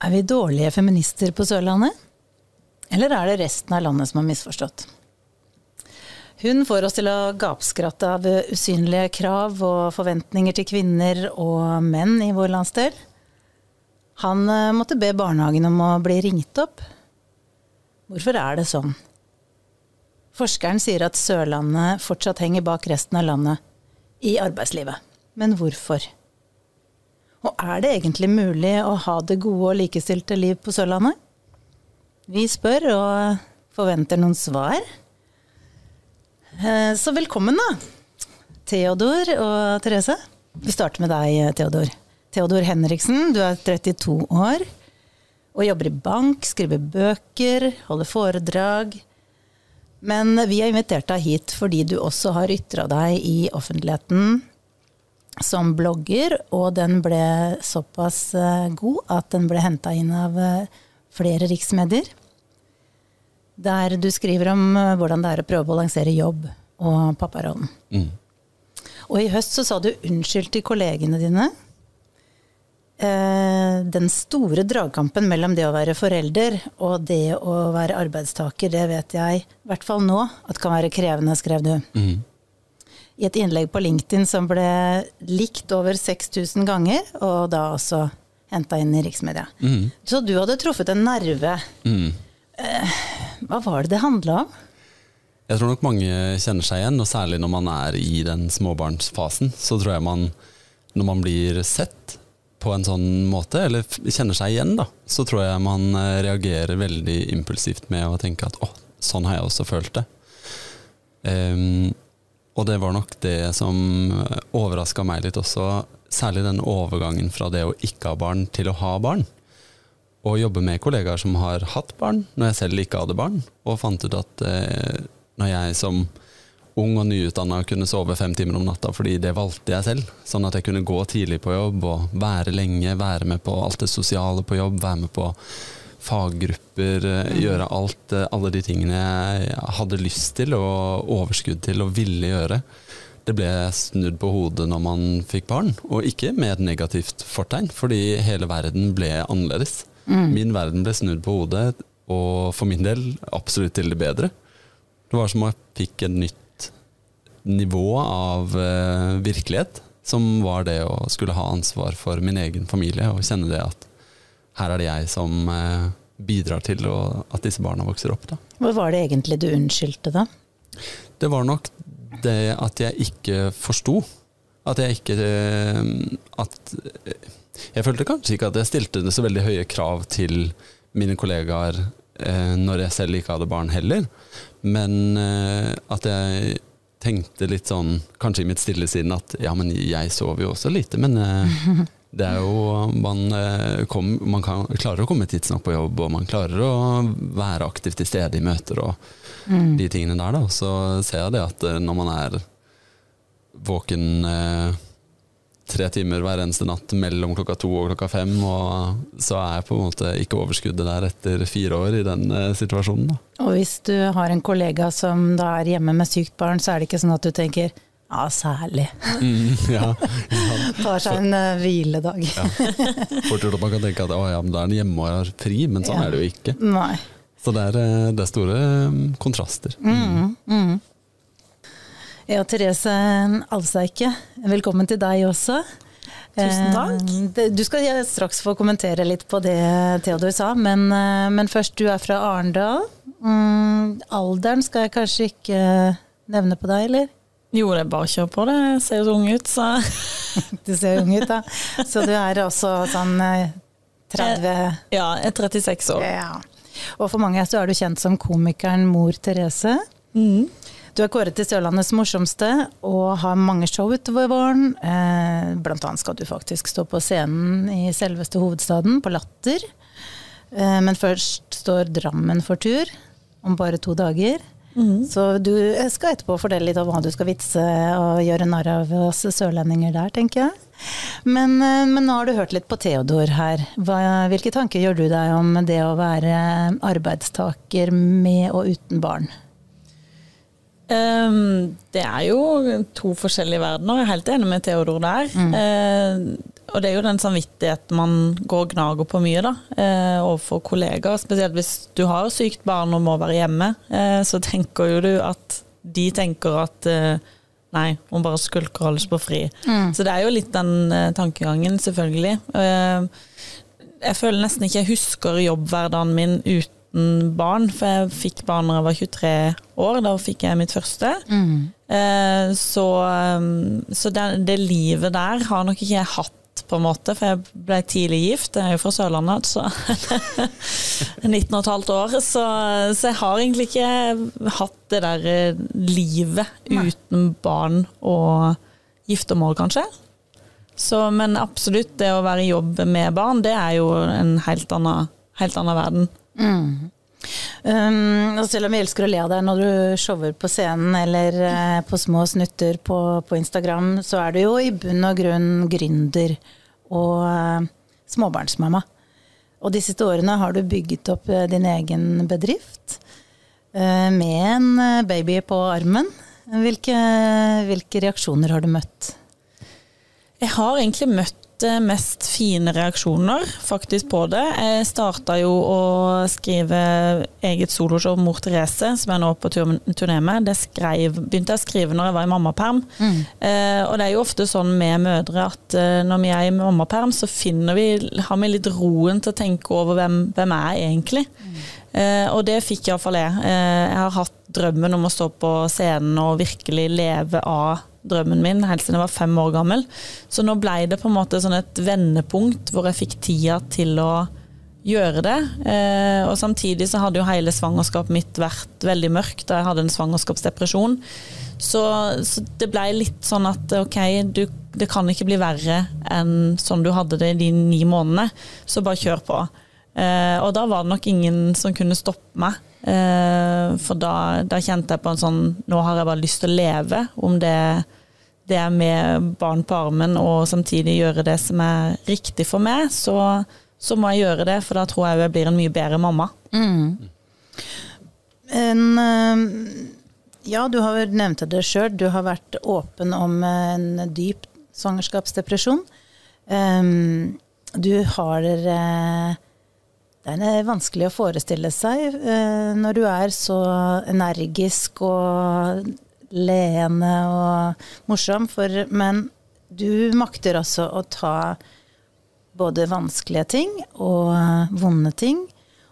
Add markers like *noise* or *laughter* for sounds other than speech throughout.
Er vi dårlige feminister på Sørlandet? Eller er det resten av landet som har misforstått? Hun får oss til å gapskratte av usynlige krav og forventninger til kvinner og menn i vår landsdel. Han eh, måtte be barnehagen om å bli ringt opp. Hvorfor er det sånn? Forskeren sier at Sørlandet fortsatt henger bak resten av landet i arbeidslivet. Men hvorfor? Og er det egentlig mulig å ha det gode og likestilte liv på Sørlandet? Vi spør og forventer noen svar. Eh, så velkommen, da. Theodor og Therese. Vi starter med deg, Theodor. Theodor Henriksen, du er 32 år og jobber i bank, skriver bøker, holder foredrag. Men vi har invitert deg hit fordi du også har ytra deg i offentligheten som blogger, og den ble såpass eh, god at den ble henta inn av eh, flere riksmedier. Der du skriver om eh, hvordan det er å prøve å balansere jobb og papparollen. Mm. Og i høst så sa du unnskyld til kollegene dine. Den store dragkampen mellom det å være forelder og det å være arbeidstaker, det vet jeg, i hvert fall nå, at kan være krevende, skrev du. Mm i et innlegg på LinkedIn som ble likt over 6000 ganger, og da også henta inn i riksmedia. Mm. Så du hadde truffet en nerve. Mm. Eh, hva var det det handla om? Jeg tror nok mange kjenner seg igjen, og særlig når man er i den småbarnsfasen. Så tror jeg man, når man blir sett på en sånn måte, eller kjenner seg igjen, da, så tror jeg man eh, reagerer veldig impulsivt med å tenke at å, sånn har jeg også følt det. Um, og det var nok det som overraska meg litt også, særlig den overgangen fra det å ikke ha barn til å ha barn. Å jobbe med kollegaer som har hatt barn, når jeg selv ikke hadde barn. Og fant ut at eh, når jeg som ung og nyutdanna kunne sove fem timer om natta fordi det valgte jeg selv, sånn at jeg kunne gå tidlig på jobb og være lenge, være med på alt det sosiale på jobb, være med på faggrupper, eh, mm. gjøre alt, eh, alle de tingene jeg hadde lyst til og overskudd til og ville gjøre. Det ble snudd på hodet når man fikk barn, og ikke med et negativt fortegn, fordi hele verden ble annerledes. Mm. Min verden ble snudd på hodet, og for min del absolutt til det bedre. Det var som om jeg fikk et nytt nivå av uh, virkelighet, som var det å skulle ha ansvar for min egen familie, og kjenne det at her er det jeg som uh, bidrar til å, at disse barna vokser opp. Da. Hva var det egentlig du unnskyldte, da? Det var nok det at jeg ikke forsto. At jeg ikke eh, At Jeg følte kanskje ikke at jeg stilte så veldig høye krav til mine kollegaer eh, når jeg selv ikke hadde barn heller, men eh, at jeg tenkte litt sånn, kanskje i mitt stille sinn, at ja, men jeg sover jo også lite, men *laughs* Det er jo Man, eh, kom, man kan, klarer å komme tidsnok på jobb, og man klarer å være aktivt til stede i møter og mm. de tingene der. Da. Så ser jeg det at eh, når man er våken eh, tre timer hver eneste natt mellom klokka to og klokka fem, og så er på en måte ikke overskuddet der etter fire år i den eh, situasjonen. Da. Og hvis du har en kollega som da er hjemme med sykt barn, så er det ikke sånn at du tenker ja, særlig. Mm, ja, ja. *laughs* Tar seg en uh, hviledag. ja. Fort gjort at man kan tenke at å, ja, men da er en hjemme og har fri, men sånn er det jo ikke. Nei. Så det er, eh, det er store um, kontraster. Mm, mm. Ja, Therese Alseike, velkommen til deg også. Tusen takk. Eh, du skal straks få kommentere litt på det Theodor sa, men, men først, du er fra Arendal. Mm, alderen skal jeg kanskje ikke nevne på deg, eller? Jo, det er bare å kjøre på. Det Jeg ser jo så ung ut, så *laughs* Du ser ung ut, da. Så du er også sånn 30 eh, Ja, jeg er 36 år. Ja. Og for mange så er du kjent som komikeren Mor Therese. Mm. Du er kåret til Sørlandets morsomste og har mange show utover våren. Eh, blant annet skal du faktisk stå på scenen i selveste hovedstaden, på Latter. Eh, men først står Drammen for tur, om bare to dager. Mm. Så du skal etterpå fordele litt om hva du skal vitse og gjøre narr av oss sørlendinger der, tenker jeg. Men, eh, men, nå har du hørt litt på Theodor her. Hva, hvilke tanker gjør du deg om det å være arbeidstaker med og uten barn? Um, det er jo to forskjellige verdener, jeg er helt enig med Theodor der. Mm. Uh, og det er jo den samvittigheten man går og gnager på mye, da, Uh, overfor kollegaer. Spesielt hvis du har sykt barn og må være hjemme, uh, så tenker jo du at de tenker at eh, Nei, hun bare skulker og holder seg på fri. Mm. Så det er jo litt den tankegangen, selvfølgelig. Eh, jeg føler nesten ikke jeg husker jobbhverdagen min uten barn, for jeg fikk barn da jeg var 23 år. Da fikk jeg mitt første. Mm. Eh, så så det, det livet der har nok ikke jeg hatt, på en måte, for jeg ble tidlig gift. Jeg er jo fra Sørlandet, så *laughs* 19 15 år. Så, så jeg har egentlig ikke hatt det der livet livet uten barn og giftermål, kanskje. Så, men absolutt, det å være i jobb med barn, det er jo en helt annen, helt annen verden. Um, og selv om jeg elsker å le av deg når du shower på scenen eller uh, på små snutter på, på Instagram, så er du jo i bunn og grunn gründer og uh, småbarnsmamma. Og de siste årene har du bygget opp uh, din egen bedrift med en baby på armen. Hvilke, hvilke reaksjoner har du møtt? Jeg har egentlig møtt eh, mest fine reaksjoner faktisk på det. Jeg starta jo å skrive eget soloshow Mor Therese, som jeg nå er på tur- turné med. Det skrev, begynte jeg å skrive når jeg var i mammaperm. Eh, og det er jo ofte sånn med mødre at eh, når vi er i mammaperm, så finner vi, har vi litt roen til å tenke over hvem, hvem er jeg egentlig. Eh, og det fikk iallfall jeg. Eh, jeg har hatt drømmen om å stå på scenen og virkelig leve av drømmen min helt siden jeg var fem år gammel. Så nå ble det på en måte sånn et vendepunkt hvor jeg fikk tida til å gjøre det. Eh, og samtidig så hadde jo hele svangerskapet mitt vært veldig mørkt da jeg hadde en svangerskapsdepresjon. Så, så det ble litt sånn at ok, du, det kan ikke bli verre enn sånn du hadde det i de ni månedene, så bare kjør på. Eh, og da var det nok ingen som kunne stoppe meg. Eh, for da, da kjente jeg på en sånn Nå har jeg bare lyst til å leve, om det, det er med barn på armen og samtidig gjøre det som er riktig for meg, så, så må jeg gjøre det, for da tror jeg jeg blir en mye bedre mamma. En, eh, ja, du har nevnt det sjøl. Du har vært åpen om en dyp svangerskapsdepresjon. Um, du har eh, Det er vanskelig å forestille seg eh, når du er så energisk og leende og morsom, for, men du makter altså å ta både vanskelige ting og vonde ting,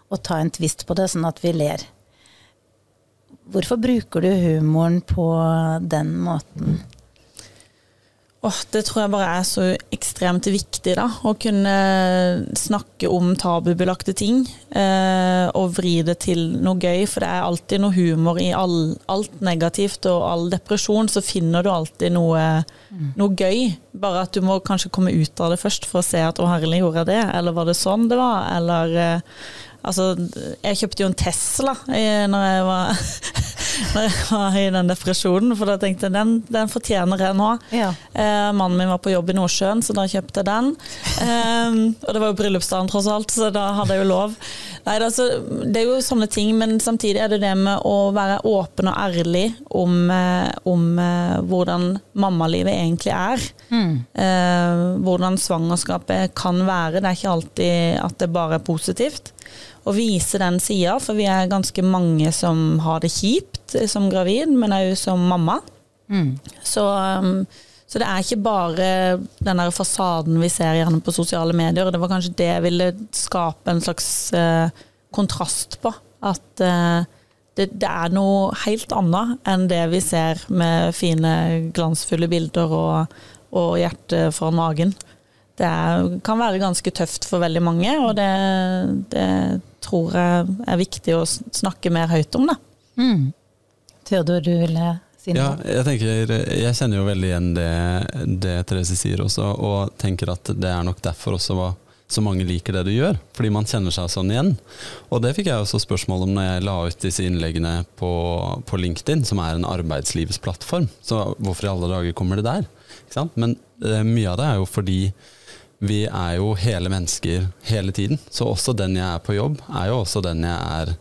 og ta en tvist på det, sånn at vi ler. Hvorfor bruker du humoren på den måten? Åh, det tror jeg bare er så ekstremt viktig, da. Å kunne snakke om tabubelagte ting. Eh, og vri det til noe gøy, for det er alltid noe humor i all, alt negativt og all depresjon. Så finner du alltid noe, noe gøy. Bare at du må kanskje komme ut av det først for å se at 'å herlig, gjorde jeg det'? Eller var det sånn det var? Eller eh, Altså, jeg kjøpte jo en Tesla eh, når jeg var *laughs* når jeg var i den depresjonen, for da tenkte jeg den, den fortjener jeg nå. Ja. Eh, mannen min var på jobb i Nordsjøen, så da kjøpte jeg den. Eh, og det var jo bryllupsdagen tross alt, så da hadde jeg jo lov. Nei, det, altså, det er jo sånne ting, men samtidig er det det med å være åpen og ærlig om, eh, om eh, hvordan mammalivet egentlig er. Eh, hvordan svangerskapet kan være. Det er ikke alltid at det bare er positivt. Å vise den sida, for vi er ganske mange som har det kjipt eh, som gravid, men òg som mamma. Så, um, så det er ikke bare den der fasaden vi ser gjerne på sosiale medier. Det var kanskje det jeg ville skape en slags eh, kontrast på. At eh, det, det er noe helt annet enn det vi ser med fine, glansfulle bilder og, og hjertet fra magen. Det er, kan være ganske tøft for veldig mange, og det, det tror jeg er viktig å snakke mer høyt om. Da. Theodor, du ville si noe? Ja, jeg tenker, jeg kjenner jo veldig igjen det, det Therese sier også, og tenker at det er nok derfor også hva så mange liker det du gjør, fordi man kjenner seg sånn igjen. Og det fikk jeg også spørsmål om når jeg la ut disse innleggene på, på LinkedIn, som er en arbeidslivsplattform. Så hvorfor i alle dager kommer det der? Ikke sant? Men eh, mye av det er jo fordi vi er jo hele mennesker hele tiden. Så også den jeg er på jobb, er jo også den jeg er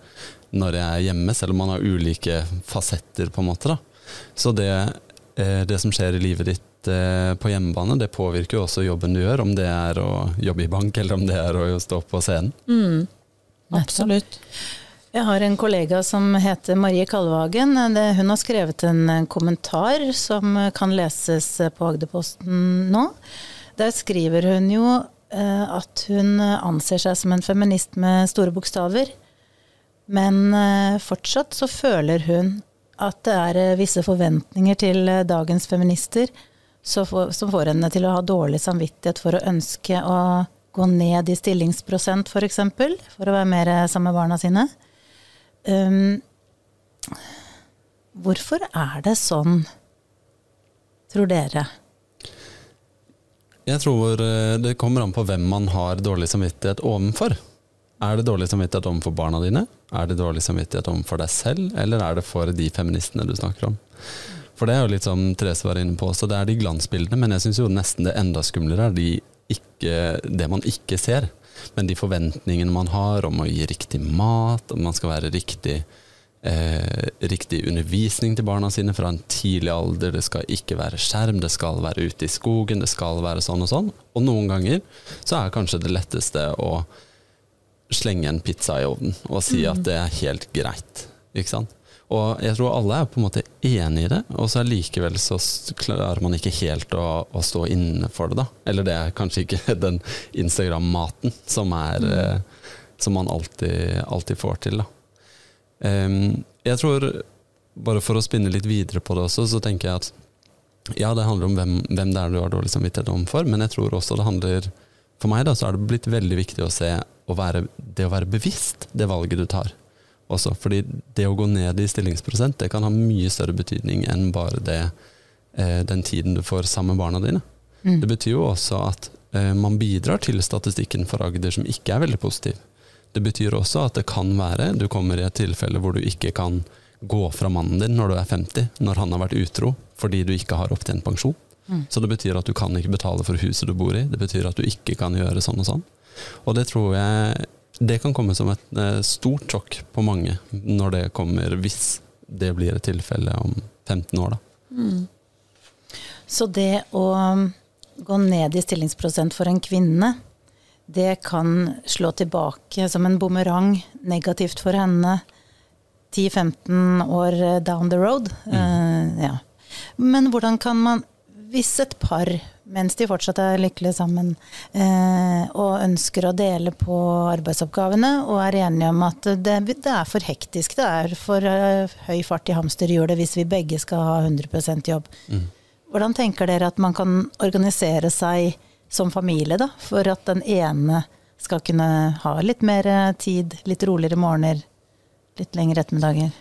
når jeg er hjemme, selv om man har ulike fasetter, på en måte. da. Så det, eh, det som skjer i livet ditt på hjemmebane, det påvirker jo også jobben du gjør, om det er å jobbe i bank eller om det er å stå på scenen. Mm. Absolutt. Jeg har en kollega som heter Marie Kalvagen. Hun har skrevet en kommentar som kan leses på Agderposten nå. Der skriver hun jo eh, at hun anser seg som en feminist med store bokstaver. Men eh, fortsatt så føler hun at det er eh, visse forventninger til dagens feminister som får henne til å ha dårlig samvittighet for å ønske å gå ned i stillingsprosent, f.eks. For, eksempel, for å være mer sammen med barna sine. Um, hvorfor er det sånn, tror dere? Jeg tror eh, det kommer an på hvem man har dårlig samvittighet overfor. Er det dårlig samvittighet overfor barna dine? Er det dårlig samvittighet overfor deg selv, eller er det for de feministene du snakker om? For det er jo litt som Therese var inne på også, det er de glansbildene, men jeg syns jo nesten det enda skumlere er de ikke, det man ikke ser. Men de forventningene man har om å gi riktig mat, om man skal være riktig eh, riktig undervisning til barna sine fra en tidlig alder, det skal ikke være skjerm, det skal være ute i skogen, det skal være sånn og sånn. Og noen ganger så er kanskje det letteste å slenge en pizza i ovnen og si at det er helt greit. Ikke sant? Og jeg tror alle er på en måte enig i det, og så likevel så klarer man ikke helt å, å, stå inne for det, da. Eller det er kanskje ikke *laughs* den Instagram-maten som, er, mm. eh, som man alltid, alltid, får til, da. Um, jeg tror, bare for å spinne litt videre på det også, så tenker jeg at ja, det handler om hvem, hvem det er du har dårlig samvittighet overfor, men jeg tror også det handler For meg da, så er det blitt veldig viktig å se å være, det å være bevisst det valget du tar også. Fordi det å gå ned i stillingsprosent det kan ha mye større betydning enn bare det, eh, den tiden du får sammen med barna dine. Mm. Det betyr jo også at eh, man bidrar til statistikken for Agder som ikke er veldig positiv. Det betyr også at det kan være du kommer i et tilfelle hvor du ikke kan gå fra mannen din når du er 50, når han har vært utro, fordi du ikke har opptjent pensjon. Mm. Så det betyr at du kan ikke betale for huset du bor i, det betyr at du ikke kan gjøre sånn og sånn. Og det tror jeg det kan komme som et eh, stort sjokk på mange når det kommer, hvis det blir et tilfelle om 15 år. Da. Mm. Så det å gå ned i stillingsprosent for en kvinne, det kan slå tilbake som en bumerang negativt for henne 10-15 år down the road. Mm. Uh, ja. Men hvordan kan man, hvis et par mens de fortsatt er lykkelige sammen, eh, og ønsker å dele på arbeidsoppgavene, og er enige om at det, det er for hektisk, det er for uh, høy fart i hamsterhjulet hvis vi begge skal ha 100 jobb. Mm. Hvordan tenker dere at man kan organisere seg som familie, da, for at den ene skal kunne ha litt mer tid, litt roligere morgener, litt lengre ettermiddager?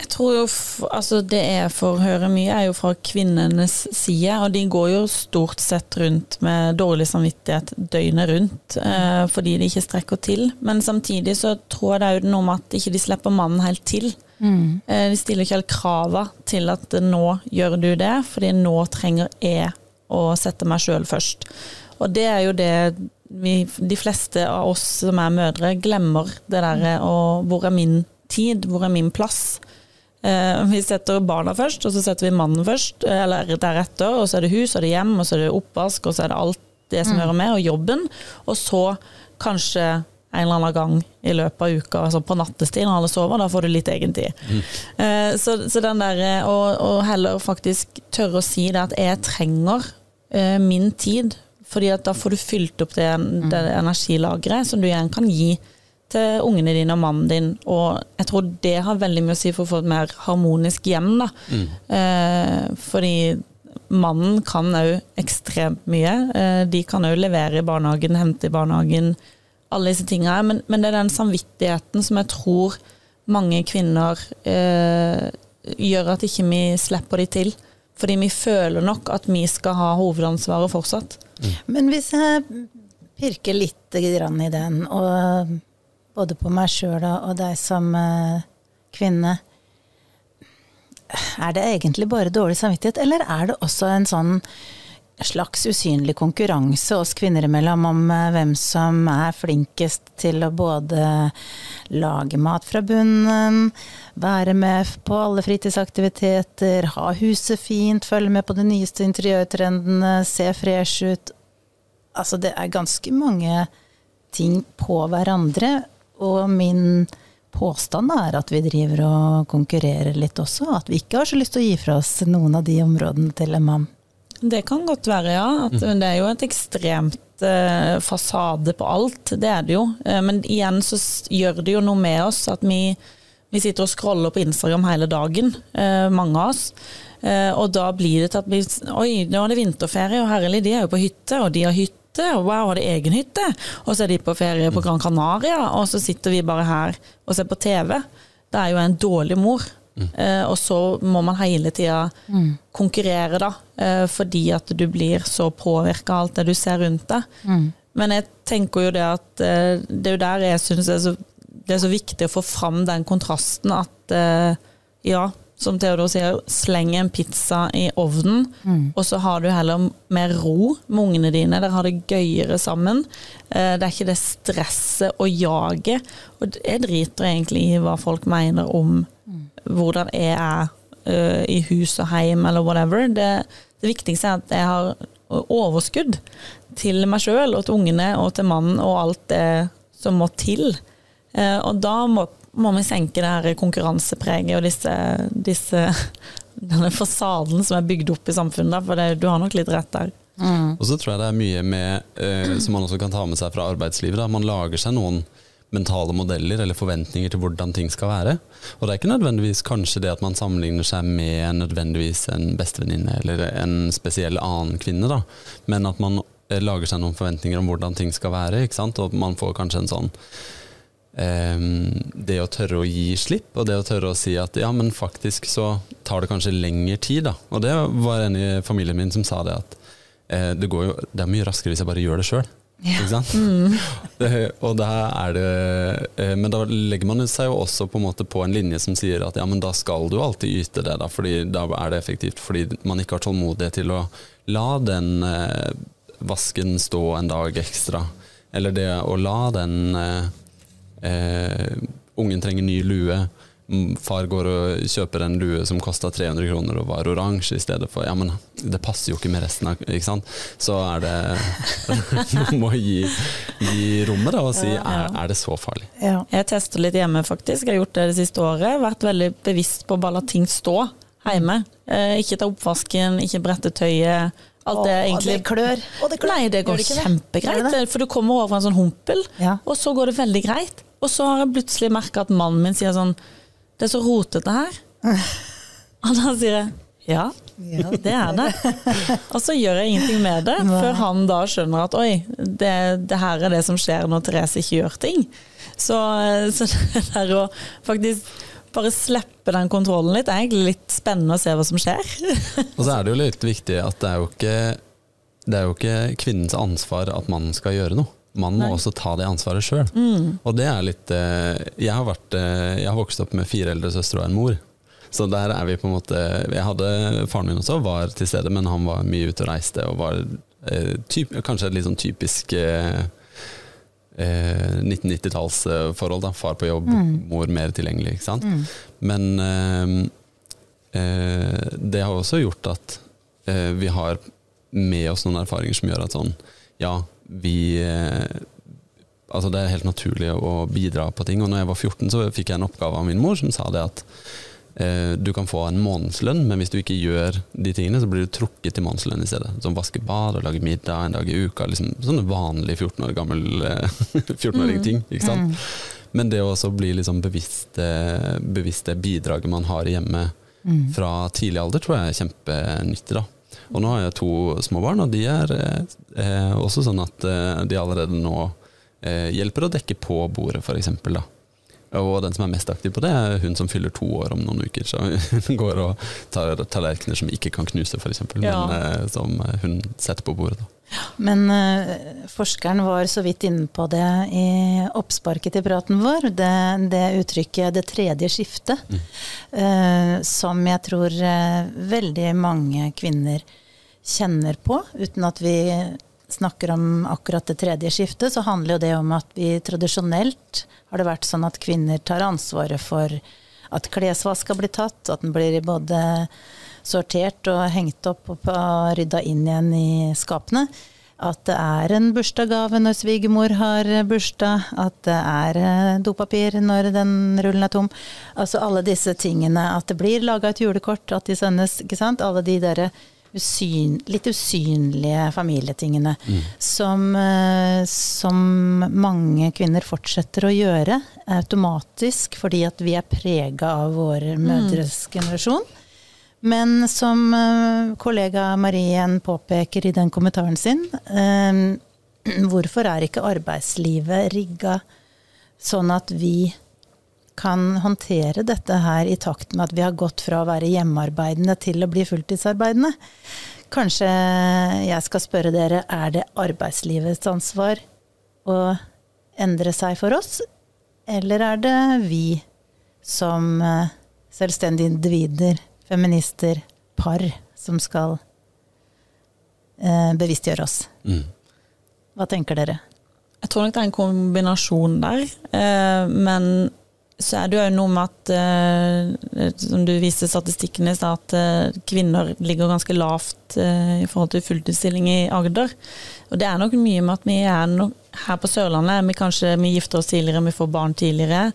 Jeg tror jo altså Det jeg får høre mye, er jo fra kvinnenes side. Og de går jo stort sett rundt med dårlig samvittighet døgnet rundt eh, fordi de ikke strekker til. Men samtidig så tror jeg det er jo noe med at ikke de slipper mannen helt til. Mm. Eh, de stiller ikke helt krava til at nå gjør du det, fordi nå trenger jeg å sette meg sjøl først. Og det er jo det vi, de fleste av oss som er mødre, glemmer. Det derre og hvor er min tid, hvor er min plass? Eh, vi setter barna først, og så setter vi mannen først, eller deretter. Og så er det hus, og det er hjem, og så er det oppvask, og så er det alt det som mm. hører med, og jobben. Og så kanskje en eller annen gang i løpet av uka, altså på nattestid når alle sover, da får du litt egentid. Mm. Eh, så, så, den der og, og heller faktisk tørre å si det at jeg trenger eh, min tid, fordi at da får du fylt opp det, det mm. energilageret som du igjen kan gi til ungene dine og mannen din. Og jeg tror det har veldig mye å si for å få et mer harmonisk hjem. Da. Mm. Eh, fordi mannen kan òg ekstremt mye. Eh, de kan òg levere i barnehagen, hente i barnehagen, alle disse tinga. Men, men, det er den samvittigheten som jeg tror mange kvinner eh, gjør at ikke vi slipper de til. Fordi vi føler nok at vi skal ha hovedansvaret fortsatt. Mm. Men hvis jeg pirker litt i den, og både på meg sjøl og deg som uh, kvinne. Er det egentlig bare dårlig samvittighet, eller er det også en sånn slags usynlig konkurranse oss kvinner imellom om eh, hvem som er flinkest til å både lage mat fra bunnen, være med på alle fritidsaktiviteter, ha huset fint, følge med på de nyeste interiørtrendene, se fresh ut. Altså, det er ganske mange ting på hverandre, og min påstand er at vi driver og konkurrerer litt også. At vi ikke har så lyst til å gi fra oss noen av de områdene til en mann. Det kan godt være, ja. At det er jo et ekstremt eh, fasade på alt. Det er det jo. Eh, men igjen så gjør det jo noe med oss at vi, vi sitter og scroller på Instagram hele dagen, eh, mange av oss. Og da blir det til at vi Oi, nå er det vinterferie, og herlig, de er jo på hytte, og de har hytte. Og wow, har de egen hytte? Og så er de på ferie på Gran Canaria, og så sitter vi bare her og ser på TV. Det er jo en dårlig mor. Eh, og så må man hele tida konkurrere, da, eh, fordi at du blir så påvirka av alt det du ser rundt deg. Men jeg tenker jo det at eh, det er jo der jeg syns det, det er så viktig å få fram den kontrasten at eh, ja, som Theodor sier, sleng en pizza i ovnen, og så har du heller mer ro med ungene dine. Dere har det gøyere sammen. Eh, Det er ikke det stresset og jaget. Og jeg driter egentlig i hva folk mener om hvordan jeg er jeg i hus og heim eller whatever. Det, det viktigste er at jeg har overskudd til meg sjøl og til ungene og til mannen og alt det som må til. Eh, og da må, må vi senke det her konkurransepreget og disse, disse *laughs* denne fasaden som er bygd opp i samfunnet, for det, du har nok litt rett der. Og så tror jeg det er mye med, eh, som man også kan ta med seg fra arbeidslivet. Da. Man lager seg noen mentale modeller eller forventninger til hvordan ting skal være. Og det er ikke nødvendigvis kanskje det at man sammenligner seg med nødvendigvis en bestevenninne eller en spesiell annen kvinne, da. men at man eh, lager seg noen forventninger om hvordan ting skal være. Ikke sant? Og man får kanskje en sånn Ehm, det å tørre å gi slipp, og det å tørre å si at ja, men faktisk så tar det kanskje lengre tid, da. Og det var en i familien min som sa det at eh, det, jo, det er mye raskere hvis jeg bare gjør det sjøl. Ikke sant? Det, og da er det eh, Men da legger man seg jo også på en måte på en linje som sier at ja, men da skal du alltid yte det, da, fordi da er det effektivt. Fordi man ikke har tålmodighet til å la den eh, vasken stå en dag ekstra. Eller det å la den eh, eh, ungen trenger ny lue. Mm, Far går og kjøper en lue som kosta 300 kroner og var oransje i stedet for Ja, men det passer jo ikke med resten av Ikke sant? Så er det *laughs* Man må gi, gi rommet da og si er, er det så farlig? Ja. Jeg tester litt hjemme, faktisk. Jeg har gjort det det siste året. Vært veldig bevisst på å bare la ting stå hjemme. Eh, ikke ta oppvasken, ikke brette tøyet. Alt det egentlig det klør. Det klør. Nei, det går det kjempegreit. Det For du kommer over en sånn humpel, Ja. og så går det veldig greit. Og så har jeg plutselig merka at mannen min sier sånn Det er så rotete her. *laughs* Og da sier jeg ja, Ja. det er det. Og så gjør jeg ingenting med det, før han da skjønner at oi, det, det her er det som skjer når Therese ikke gjør ting. Så, så *laughs* det der å faktisk bare slippe den kontrollen litt, det er egentlig litt spennende å se hva som skjer. *laughs* Og så er det jo litt viktig at det er jo ikke, det er jo ikke kvinnens ansvar at mannen skal gjøre noe. Mannen må Nei. også ta det ansvaret sjøl. Og det er litt eh, jeg, har vært, eh, jeg har vokst opp med fire eldre søstre og en mor. Så der er vi på en måte Jeg hadde Faren min også var til stede, men han var mye ute og reiste og var eh, typ, kanskje et litt sånn typisk eh, eh, 1990-tallsforhold. da Far på jobb, mor mer tilgjengelig. Ikke sant? Men eh, eh, det har også gjort at eh, vi har med oss noen erfaringer som gjør at sånn Ja, vi eh, Altså det er helt naturlig å bidra på ting. Og når jeg var 14, så fikk jeg en oppgave av min mor som sa det at eh, du kan få en månedslønn, men hvis du ikke gjør de tingene, så blir du trukket til månedslønn i stedet. Som vaske bad og lage middag en dag i uka. Liksom, sånne vanlige 14 år gammel eh, *laughs* 14-åring-ting. ikke sant? Men det å også bli liksom bevisst, bevisst det bidraget man har hjemme mm. fra tidlig alder, tror jeg er kjempenyttig. da. Og nå har jeg to små barn, og de er eh, eh, også sånn at eh, de allerede nå eh, hjelper å dekke på bordet, f.eks. Og den som er mest aktiv på det, er hun som fyller to år om noen uker. Så *laughs* hun går og tar tallerkener som ikke kan knuse, f.eks., Ja. men eh, som hun setter på bordet. Da. Men uh, forskeren var så vidt inne på det i oppsparket til praten vår. Det, det uttrykket 'det tredje skiftet', eh, som jeg tror uh, veldig mange kvinner kjenner på, uten at vi snakker om akkurat det tredje skiftet, så handler jo det om at vi tradisjonelt har det vært sånn at kvinner tar ansvaret for at klesvask skal bli tatt, at den blir både sortert og hengt opp og rydda inn igjen i skapene. At det er en bursdagsgave når svigermor har bursdag. At det er eh, dopapir når den rullen er tom. Altså alle disse tingene. At det blir laga et julekort, at de sendes. ikke sant? Alle de derre usyn, litt usynlige familietingene mm. som, eh, som, mange kvinner fortsetter å gjøre automatisk fordi at vi er prega av vår mm. generasjon. Men som uh, kollega Marien påpeker i den kommentaren sin, eh, *clears throat* hvorfor er ikke arbeidslivet rigga sånn at vi kan håndtere dette her i takt med at vi har gått fra å være hjemmearbeidende til å bli fulltidsarbeidende? Kanskje jeg skal spørre dere, er det arbeidslivets ansvar å endre seg for oss, eller er det vi som uh, selvstendige individer feminister, par, som skal eh, bevisstgjøre oss. Mm. Hva tenker dere? Jeg tror nok det er en kombinasjon der. Eh, men så er det jo noe med at, eh, som du viste statistikken i stad, at eh, kvinner ligger ganske lavt eh, i forhold til fulltidsstilling i Agder. Og det er nok mye med at vi er no, her på Sørlandet, vi kanskje vi gifter oss tidligere, vi får barn tidligere.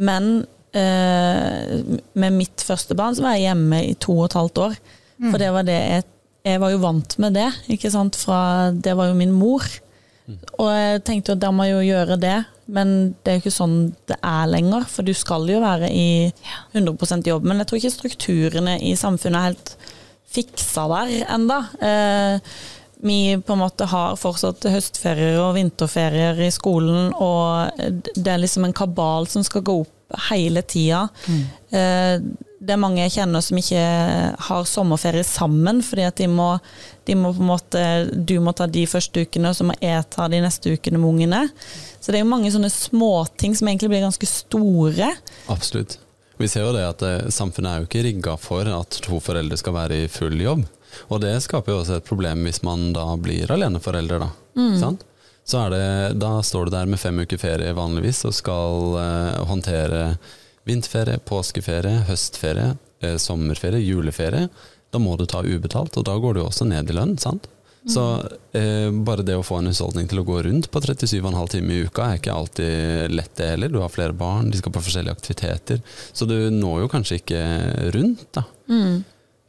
Men med mitt første barn så var jeg hjemme i to og et halvt år. Mm. For det var det jeg, jeg var jo vant med det, ikke sant. Fra, det var jo min mor. Og jeg tenkte at da må jo gjøre det, men det er jo ikke sånn det er lenger. For du skal jo være i 100% jobb. Men jeg tror ikke strukturene i samfunnet er helt fiksa der enda. Eh, vi på en måte har fortsatt høstferier og vinterferier i skolen, og det er liksom en kabal som skal gå opp hele tida. Mm. Det er mange jeg kjenner som ikke har sommerferie sammen, fordi at de må, de må på en måte Du må ta de første ukene, og så må jeg ta de neste ukene med ungene. Så det er jo mange sånne småting som egentlig blir ganske store. Absolutt. Vi ser jo det at eh, samfunnet er jo ikke rigga for at to foreldre skal være i full jobb. Og det skaper jo også et problem hvis man da blir aleneforelder, da. Mm så er det, da står du der med fem uker ferie vanligvis og skal eh, håndtere vinterferie, påskeferie, høstferie, eh, sommerferie, juleferie. Da må du ta ubetalt, og da går du også ned i lønn. sant? Mm. Så eh, bare det å få en husholdning til å gå rundt på 37,5 timer i uka er ikke alltid lett, det heller. Du har flere barn, de skal på forskjellige aktiviteter. Så du når jo kanskje ikke rundt, da. Mm.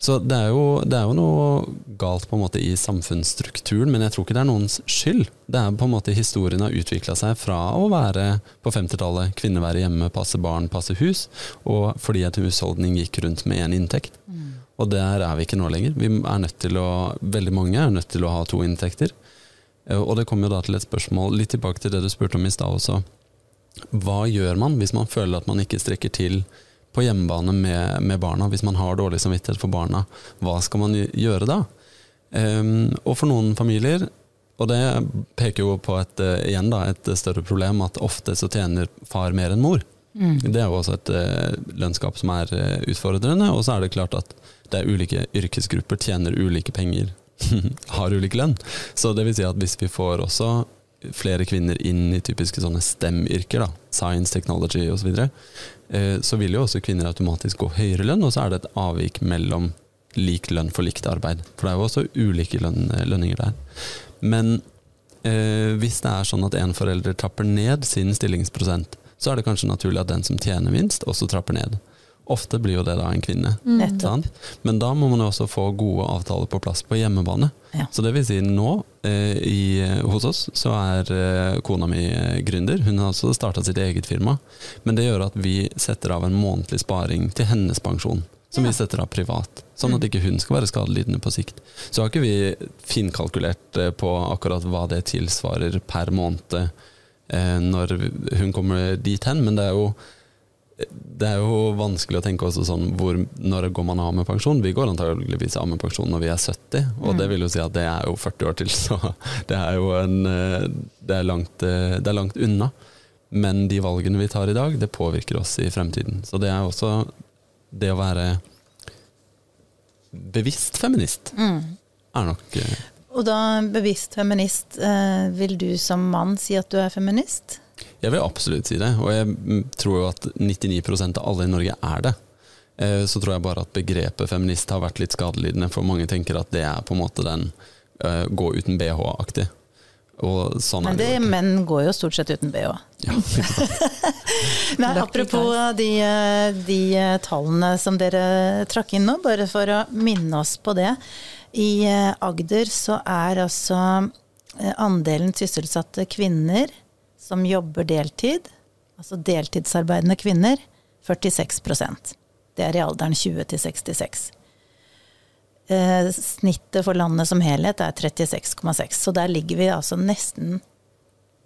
Så det er, jo, det er, jo, noe galt på en måte i samfunnsstrukturen, men jeg tror ikke det er noens skyld. Det er på en måte Historien har utvikla seg fra å være på 50-tallet kvinne være hjemme, passe barn, passe hus, og fordi et husholdning gikk rundt med én inntekt. Mm. Og der er vi ikke nå lenger. Vi er nødt til å, Veldig mange er nødt til å ha to inntekter. Eh, og det kommer jo da til et spørsmål, litt tilbake til det du spurte om i stad også. Hva gjør man hvis man føler at man ikke strekker til? På hjemmebane med, med, barna, hvis man har dårlig samvittighet for barna, hva skal man gjøre da? Um, og for noen familier, og det peker jo på et, uh, igjen da, et større problem, at ofte så tjener far mer enn mor. Mm. Det er jo også et uh, lønnskap som er uh, utfordrende, og så er det klart at det er ulike yrkesgrupper tjener ulike penger, *laughs* har ulik lønn. Så det vil si at hvis vi får også flere kvinner inn i typiske sånne STEM-yrker, science, technology osv., så, videre, Eh, så vil jo også kvinner automatisk gå høyere lønn, og så er det et avvik mellom lik lønn for likt arbeid. For det er jo også ulike løn, lønninger der. Men eh, hvis det er sånn at en forelder trapper ned sin stillingsprosent, så er det kanskje naturlig at den som tjener minst, også trapper ned. Ofte blir jo det da en kvinne. Mm. Men da må man også få gode avtaler på plass på hjemmebane. Ja. Så det vil si nå, eh, i, hos oss, så er eh, kona mi eh, gründer. Hun har også starta sitt eget firma. Men det gjør at vi setter av en månedlig sparing til hennes pensjon. Som ja. vi setter av privat, sånn at mm. ikke hun skal være skadelidende på sikt. Så har ikke vi finkalkulert eh, på akkurat hva det tilsvarer per måned eh, når hun kommer dit hen, men det er jo det er jo vanskelig å tenke også sånn hvor, når går man av med pensjon? Vi går antageligvis av med pensjon når vi er 70, og mm. det vil jo si at det er jo 40 år til, *laughs* så det er jo en, eh, det er langt, eh, det er langt unna. Men de valgene vi tar i dag, det påvirker oss i fremtiden. Så det er også det å være bevisst feminist. Mm. er nok eh, Og da bevisst feminist, vil du som mann si at du er feminist? Jeg vil absolutt si det, og jeg mm, tror jo at 99% av alle i Norge er det. Eh, Så tror jeg bare at begrepet feminist har vært litt skadelidende, for mange tenker at det er på en måte den uh, gå uten bh-aktig. Og sånn Men er det, det jo menn går jo stort sett uten bh. Ja. *laughs* Men apropos de, eh, de tallene som dere trakk inn nå, bare for å minne oss på det. I Agder så er altså andelen sysselsatte kvinner som jobber deltid, altså deltidsarbeidende kvinner, 46% Det er i alderen 20 til 66. Eh, Snittet for landet som helhet er 36,6, så der ligger vi altså nesten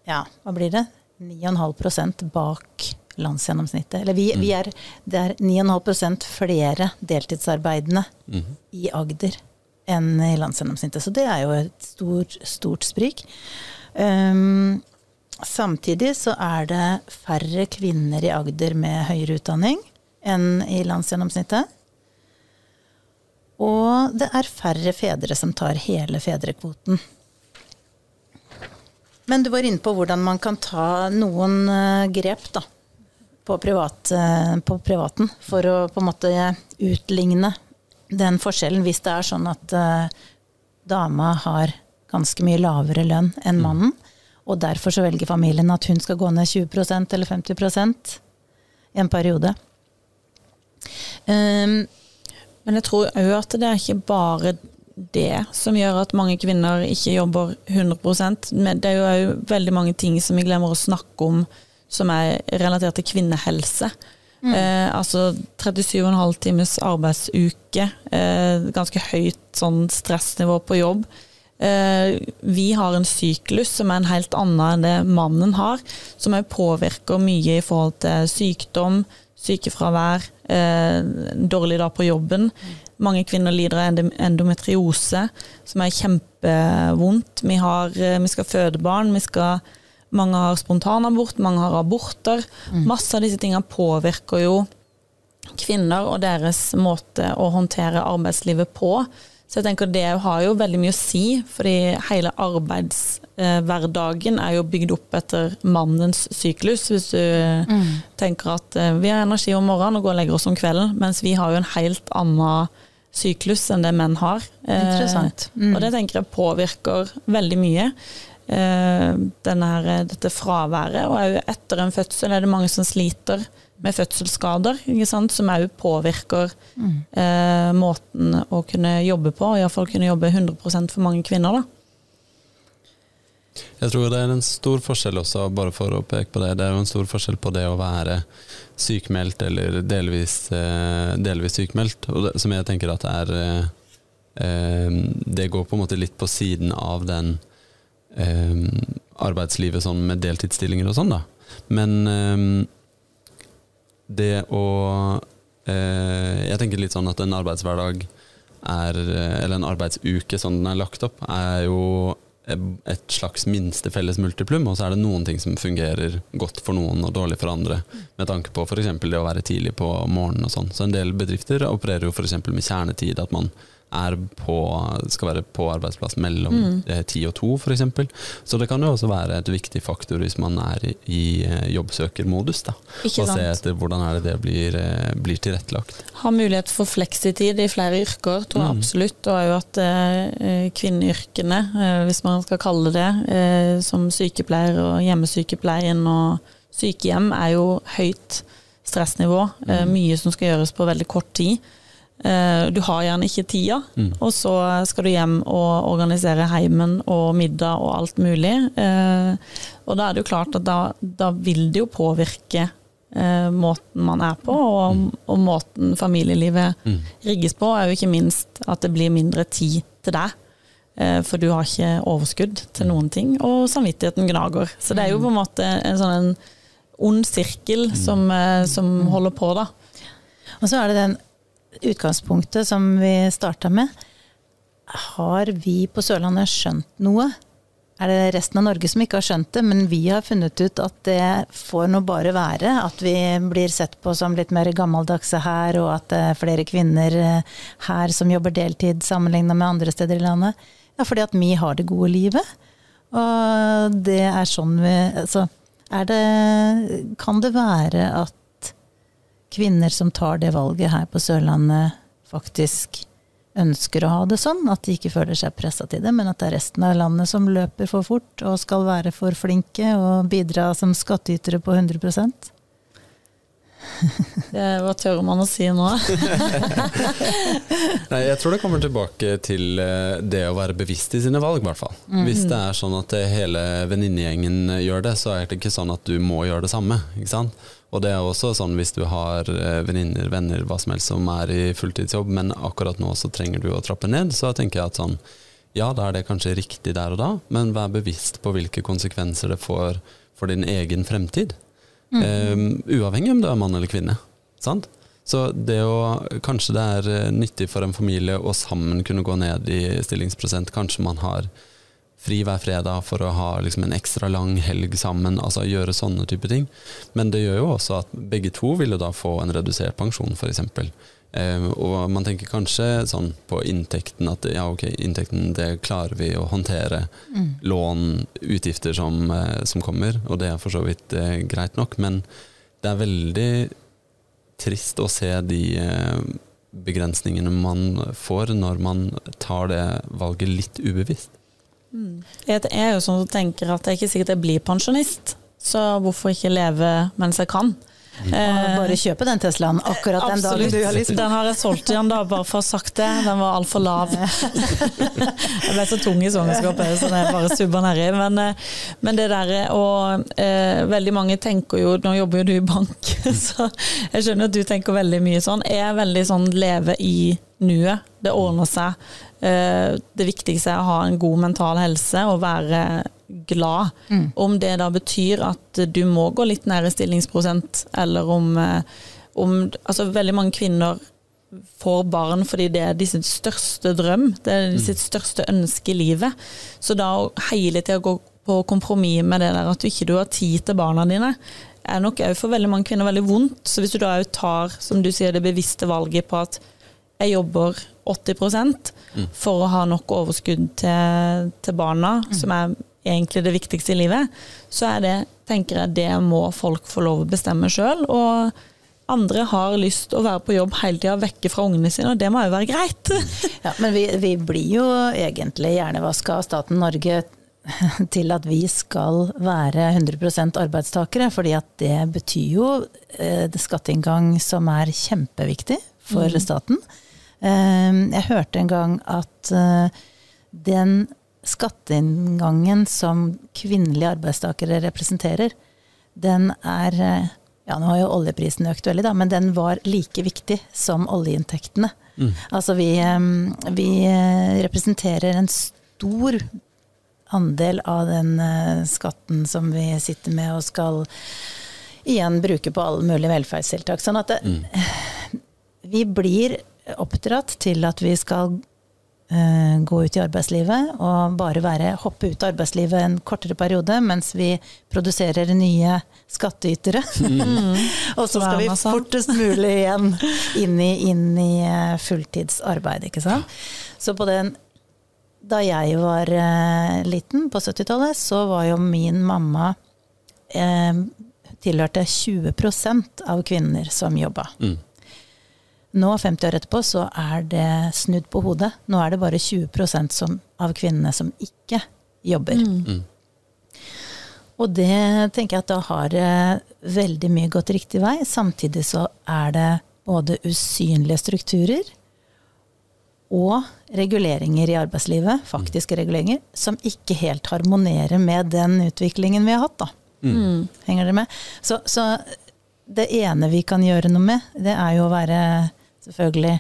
ja, hva blir det? 9,5% bak landsgjennomsnittet. Eller vi, vi er, det er 9,5 flere deltidsarbeidende mm. i Agder enn i landsgjennomsnittet. Så det er jo et stort, stort sprik. Um, samtidig så er det færre kvinner i Agder med høyere utdanning enn i landsgjennomsnittet. Og det er færre fedre som tar hele fedrekvoten. Men du var inne på hvordan man kan ta noen eh, grep da, på, privat, eh, på privaten for å på en måte utligne den forskjellen, hvis det er sånn at eh, dama har ganske mye lavere lønn enn mannen, og derfor så velger familien at hun skal gå ned 20% eller 50 i en periode. Um, Men jeg tror òg at det er ikke bare det som gjør at mange kvinner ikke jobber 100 Men det er jo veldig mange ting som vi glemmer å snakke om som er relatert til kvinnehelse. Eh, altså 37,5 times arbeidsuke, eh, ganske høyt sånn stressnivå på jobb. Eh, vi har en syklus som er en helt annen enn det mannen har, som òg påvirker mye i forhold til sykdom, sykefravær, eh, dårlig dag på jobben. Mange kvinner lider av endometriose, som er kjempevondt. Vi, har, eh, vi skal føde barn, vi skal, mange har spontanabort, mange har aborter. Masse av disse tingene påvirker jo kvinner og deres måte å håndtere arbeidslivet på. Så jeg tenker det har jo veldig mye å si, fordi hele arbeidshverdagen er jo bygd opp etter mannens syklus. Hvis du tenker at eh, vi har energi om morgenen og går og legger oss om kvelden, mens vi har jo en helt annen syklus enn det menn har. Eh, Interessant. Mm. Og det tenker jeg påvirker veldig mye. Eh, denne dette fraværet. Og òg etter en fødsel er det mange som sliter med fødselsskader, ikke sant? som òg påvirker eh, måten å kunne jobbe på, og iallfall kunne jobbe 100% for mange kvinner. da. Jeg tror det er en stor forskjell også, bare for å peke på det. Det er jo en stor forskjell på det å være sykemeldt eller delvis, eh, delvis sykemeldt, og det, som jeg tenker at er eh, eh, Det går på en måte litt på siden av den eh, arbeidslivet sånn med deltidsstillinger og sånn, da. Men eh, det å eh, Jeg tenker litt sånn at en arbeidshverdag er eh, Eller en arbeidsuke sånn den er lagt opp, er jo et slags minste felles multiplum, og så er det noen ting som fungerer godt for noen og dårlig for andre, med tanke på f.eks. det å være tidlig på morgenen og sånn. Så en del bedrifter opererer jo f.eks. med kjernetid, at man på, skal være på arbeidsplass mellom eh, ti og to f.eks. Så det kan jo også være et viktig faktor hvis man er i, eh, jobbsøkermodus, da. Ikke Og se etter hvordan er det det blir, eh, blir tilrettelagt. Ha mulighet for fleksitid i flere yrker, tror jeg absolutt. Og òg at eh, kvinneyrkene, eh, hvis man skal kalle det eh, som sykepleier og hjemmesykepleien og sykehjem, er jo høyt stressnivå. Eh, mye som skal gjøres på veldig kort tid. Eh, du har gjerne ikke tida, og så skal du hjem og organisere heimen og middag og alt mulig. Eh, og da er det jo klart at da, da vil det jo påvirke eh, måten man er på, og, og måten familielivet rigges på, er jo ikke minst at det blir mindre tid til deg. Eh, For du har ikke overskudd til noen ting, og samvittigheten gnager. Så det er jo på en måte en sånn en ond sirkel som, eh, som holder på, da. Og så er det den utgangspunktet som vi starta med. Har vi på Sørlandet skjønt noe er det resten av Norge som ikke har skjønt det, men vi har funnet ut at det får nå bare være. At vi blir sett på som litt mer gammeldagse her, og at det er flere kvinner eh, her som jobber deltid sammenligna med andre steder i landet. Ja, fordi at vi har det gode livet. Og det er sånn vi Altså, er det Kan det være at kvinner som tar det valget her på Sørlandet, faktisk ønsker å ha det sånn, at de ikke føler seg pressa til det, men at det er resten av landet som løper for fort og skal være for flinke og bidra som skattytere på 100 det, Hva tør man å si nå? *laughs* Nei, jeg tror det kommer tilbake til eh, det å være bevisst i sine valg, i hvert fall. Mm. Hvis det er sånn at hele venninnegjengen gjør det, så er det ikke sånn at du må gjøre det samme. ikke sant? Og det er også sånn hvis du har eh, venninner, venner, hva som helst som er i fulltidsjobb, men akkurat nå så trenger du å trappe ned, så tenker jeg at sånn ja, da er det kanskje riktig der og da, men vær bevisst på hvilke konsekvenser det får for din egen fremtid. Mm. Um, uavhengig om du er mann eller kvinne. Sant? Så det å, kanskje det er eh, nyttig for en familie å sammen kunne gå ned i stillingsprosent. Kanskje man har fri hver fredag for å ha liksom, en ekstra lang helg sammen, altså gjøre sånne type ting. Men det gjør jo også at begge to vil jo da få en redusert pensjon, f.eks. Eh, og man tenker kanskje sånn på inntekten at ja, ok, inntekten det klarer vi å håndtere. Mm. Lån, utgifter som, eh, som, kommer, og det er for så vidt eh, greit nok. Men det er veldig trist å se de eh, begrensningene man får når man tar det valget litt ubevisst. Mm. Jeg er jo sånn som tenker at det er ikke sikkert jeg blir pensjonist, så hvorfor ikke leve mens jeg kan? Mm. Eh, bare kjøpe den Teslaen akkurat den dagen du har lyst. Den har jeg solgt igjen, da, bare for å ha sagt det. Den var altfor lav. *laughs* jeg ble så tung i svangerskapet, så jeg bare subba nedi. Men, eh, men, det derre og eh, Veldig mange tenker jo Nå jobber jo du i bank, *laughs* så jeg skjønner at du tenker veldig mye sånn. Jeg er veldig sånn leve i nuet. Det ordner seg. Eh, det viktigste er å ha en god mental helse og være glad. Mm. Om det da betyr at du må gå litt nær i stillingsprosent, eller om, eh, om altså Veldig mange kvinner får barn fordi det er de sitt største drøm, det er de mm. sitt største ønske i livet. Så da å hele tida gå på kompromiss med det der at du ikke har tid til barna dine, er nok òg for veldig mange kvinner veldig vondt. Så hvis du da òg tar, som du sier, det bevisste valget på at jeg jobber 80 mm. for å ha nok overskudd til, til barna, mm. som er egentlig det viktigste i livet, så er det, tenker jeg, det må folk få lov å bestemme sjøl. Og andre har lyst til å være på jobb hele tida vekke fra ungene sine, og det må jo være greit. *laughs* ja, men vi, vi, blir jo egentlig hjernevaska av staten Norge *laughs* til at vi skal være 100% arbeidstakere, fordi at det betyr jo eh, skatteinngang som er kjempeviktig for mm. staten. Eh, jeg hørte en gang at eh, den skatteinngangen som kvinnelige arbeidstakere representerer, den er eh, ja, nå har jo oljeprisen økt veldig, da, men den var like viktig som oljeinntektene. Mm. Altså vi, eh, vi, eh, representerer en stor andel av den skatten som vi sitter med og skal igjen bruke på alle mulige velferdstiltak. Sånn at det, mm. vi blir oppdratt til at vi skal uh, gå ut i arbeidslivet og bare være, hoppe ut av arbeidslivet en kortere periode mens vi produserer nye skattytere. Mm. *laughs* og så skal vi fortest mulig igjen inn i, inn i uh, fulltidsarbeid, ikke sant. Så på den Da jeg var uh, liten, på 70-tallet, så var jo min mamma tilhørte 20% av kvinner som jobba. Mm. Nå, 50 år etterpå, så er det snudd på hodet. Nå er det bare 20 som, av kvinnene som ikke jobber. Mm. mm. Og det tenker jeg at da har veldig mye gått riktig vei. Samtidig så er det både usynlige strukturer og reguleringer i arbeidslivet, faktiske reguleringer, som ikke helt harmonerer med den utviklingen vi har hatt, da. Mm. Henger dere med? Så, så det ene vi kan gjøre noe med, det er jo å være selvfølgelig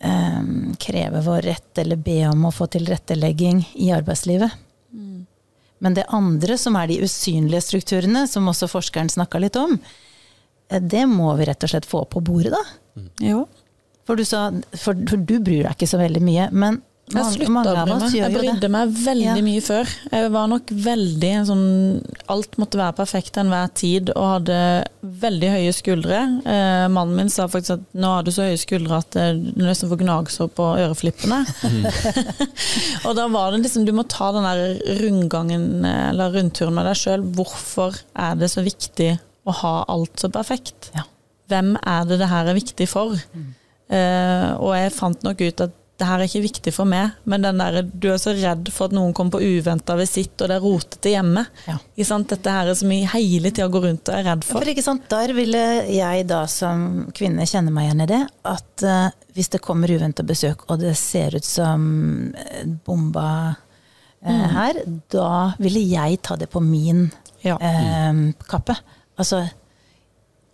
um, kreve vår rett eller be om å få tilrettelegging i arbeidslivet. Mm. Men det andre, som er de usynlige strukturene, som også forskeren snakka litt om, eh, det må vi rett og slett få på bordet, da. Mm. Jo. For du sa for, for, du bryr deg ikke så veldig mye. Men Jeg slutta å bry meg. Jeg brydde meg veldig Ja. mye før. Jeg var nok veldig sånn Alt måtte være perfekt enhver tid, og hadde veldig høye skuldre. Eh, mannen min sa faktisk at nå har du så høye skuldre at eh, du nesten får gnagsår på øreflippene. *laughs* og da var det liksom Du må ta den der rundgangen, eh, eller rundturen med deg sjøl. Hvorfor er det så viktig å ha alt så perfekt? Ja. Hvem er det det her er viktig for? Mm. Eh, og jeg fant nok ut at det her er ikke viktig for meg, men den der, du er så redd for at noen kommer på uventa visitt, og det er rotete hjemme. Ja. Dette her er så mye hele tida går rundt og er redd for. For ikke sant, Der ville jeg da som kvinne kjenne meg igjen i det. At uh, hvis det kommer uventa besøk, og det ser ut som bomba bomba mm. her, da ville jeg ta det på min Ja. uh, kappe. Altså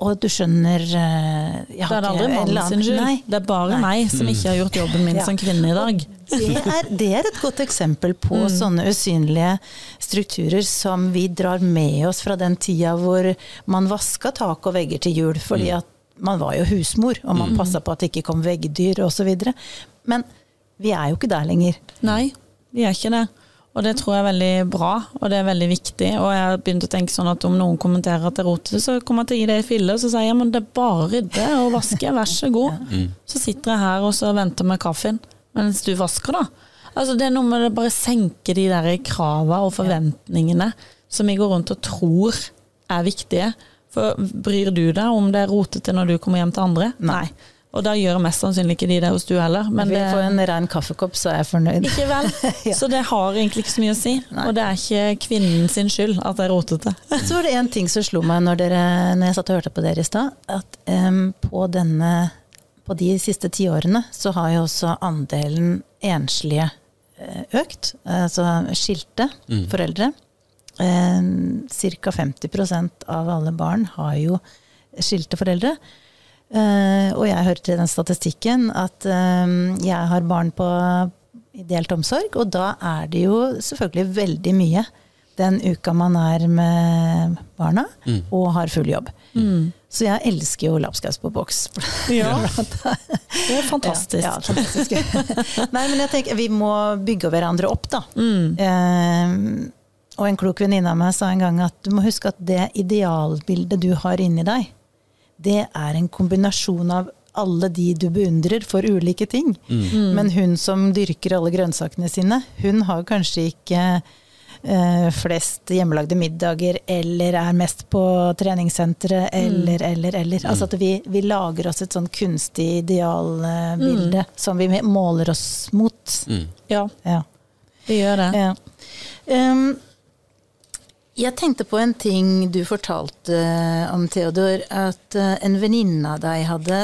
Og du skjønner eh, Det er aldri mannen sin skyld. Nei. Det er bare Nei. meg som ikke har gjort jobben min Ja. som kvinne i dag. Det er, det er et godt eksempel på sånne usynlige strukturer som vi drar med oss fra den tida hvor man vaska tak og vegger til jul, fordi at man var jo husmor, og man passa på at det ikke kom veggdyr osv. Men vi er jo ikke der lenger. Nei, vi er ikke det. Og det tror jeg er veldig bra, og det er veldig viktig. Og jeg har begynt å tenke sånn at om noen kommenterer at det er rotete, så kommer jeg til å gi det i fille, og så sier jeg men det er bare rydde og vaske, vær så god. *laughs* Så sitter jeg her og så venter med kaffen, mens du vasker, da. Altså Det er noe med å bare senke de der krava og forventningene som vi går rundt og tror er viktige. For bryr du deg om det er rotete når du kommer hjem til andre? Nei. Og da gjør mest sannsynlig ikke de det hos du heller. Men det, får en ren kaffekopp, så er jeg fornøyd. ikke vel? *laughs* Ja. Så det har egentlig ikke så mye å si. Nei. Og det er ikke kvinnen sin skyld at det er rotete. Så var det en ting som slo meg når, dere, når jeg satt og hørte på dere i stad, at um, på denne på de siste tiårene så har jo også andelen enslige eh, økt. Altså skilte foreldre. Ca. 50% av alle barn har jo skilte foreldre. Eh, og jeg hørte i den statistikken at eh, jeg har barn på ideelt omsorg, og da er det jo selvfølgelig veldig mye den uka man er med barna og har full jobb. Så jeg elsker jo lapskaus på boks. *laughs* Ja, *laughs* det er fantastisk. Ja, ja, fantastisk. *laughs* Nei, men jeg tenker vi må bygge hverandre opp, da. Eh, og en klok venninne av meg sa en gang at du må huske at det idealbildet du har inni deg, det er en kombinasjon av alle de du beundrer for ulike ting. Men hun som dyrker alle grønnsakene sine, hun har kanskje ikke eh, flest hjemmelagde middager, eller er mest på treningssenteret, eller, eller, eller. Altså at vi, vi lager oss et sånn kunstig idealbilde som vi måler oss mot. Ja, Ja. vi gjør det. Ja. Um, jeg tenkte på en ting du fortalte om, Theodor. At eh, en venninne av deg hadde,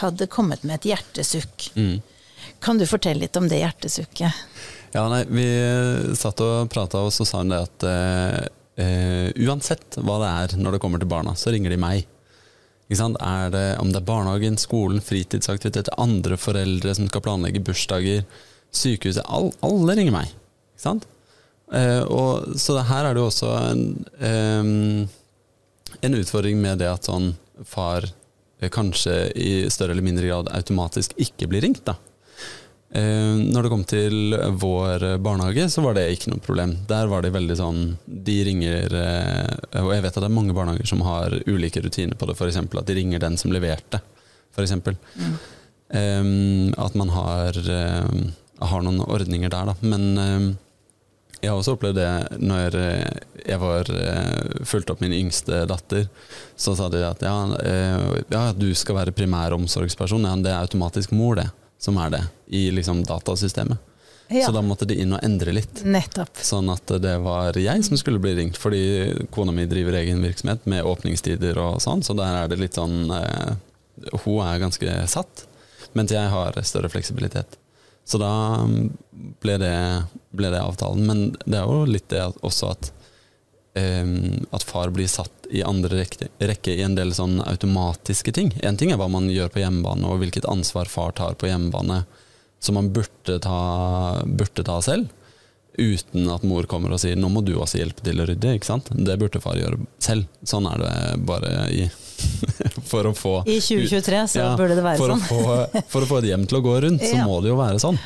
hadde kommet med et hjertesukk. Kan du fortelle litt om det hjertesukket? Ja, nei, vi satt og prata, og så sa hun det at uh, eh, uansett hva det er når det kommer til barna, så ringer de meg. Ikke sant? Er det, om det er barnehagen, skolen, fritidsaktiviteter, andre foreldre som skal planlegge bursdager, sykehuset all, Alle ringer meg. Ikke sant? Eh, og, så det her er det jo også en, em, en utfordring med det at sånn far eh, kanskje i større eller mindre grad automatisk ikke blir ringt. da. Eh, Når det kom til vår barnehage, så var det ikke noe problem. Der var de veldig sånn De ringer eh, Og jeg vet at det er mange barnehager som har ulike rutiner på det, f.eks. at de ringer den som leverte, f.eks. At man har, eh, har noen ordninger der, da. Men eh, jeg har også opplevd det når eh, jeg var eh, fulgte opp min yngste datter. Så sa de at ja, eh, ja du skal være primæromsorgsperson. Ja, det er automatisk mor, det, som er det, i liksom datasystemet. Ja. Så da måtte de inn og endre litt. Nettopp. Sånn at det var jeg som skulle bli ringt, fordi kona mi driver egen virksomhet med åpningstider og sånn, så der er det litt sånn eh, Hun er ganske satt, mens jeg har større fleksibilitet. Så da mm, ble det, ble det avtalen. Men det er jo litt det også at um, at far blir satt i andre rekke, rekke i en del sånn automatiske ting. En ting er hva man gjør på hjemmebane, og hvilket ansvar far tar på hjemmebane som man burde ta, burde ta selv, uten at mor kommer og sier 'nå må du også hjelpe til å rydde'. ikke sant? Det burde far gjøre selv. Sånn er det bare i *laughs* for å få I 2023 så Ja, burde det være for sånn. Å få, for å få et hjem til å gå rundt, så Ja. må det jo være sånn.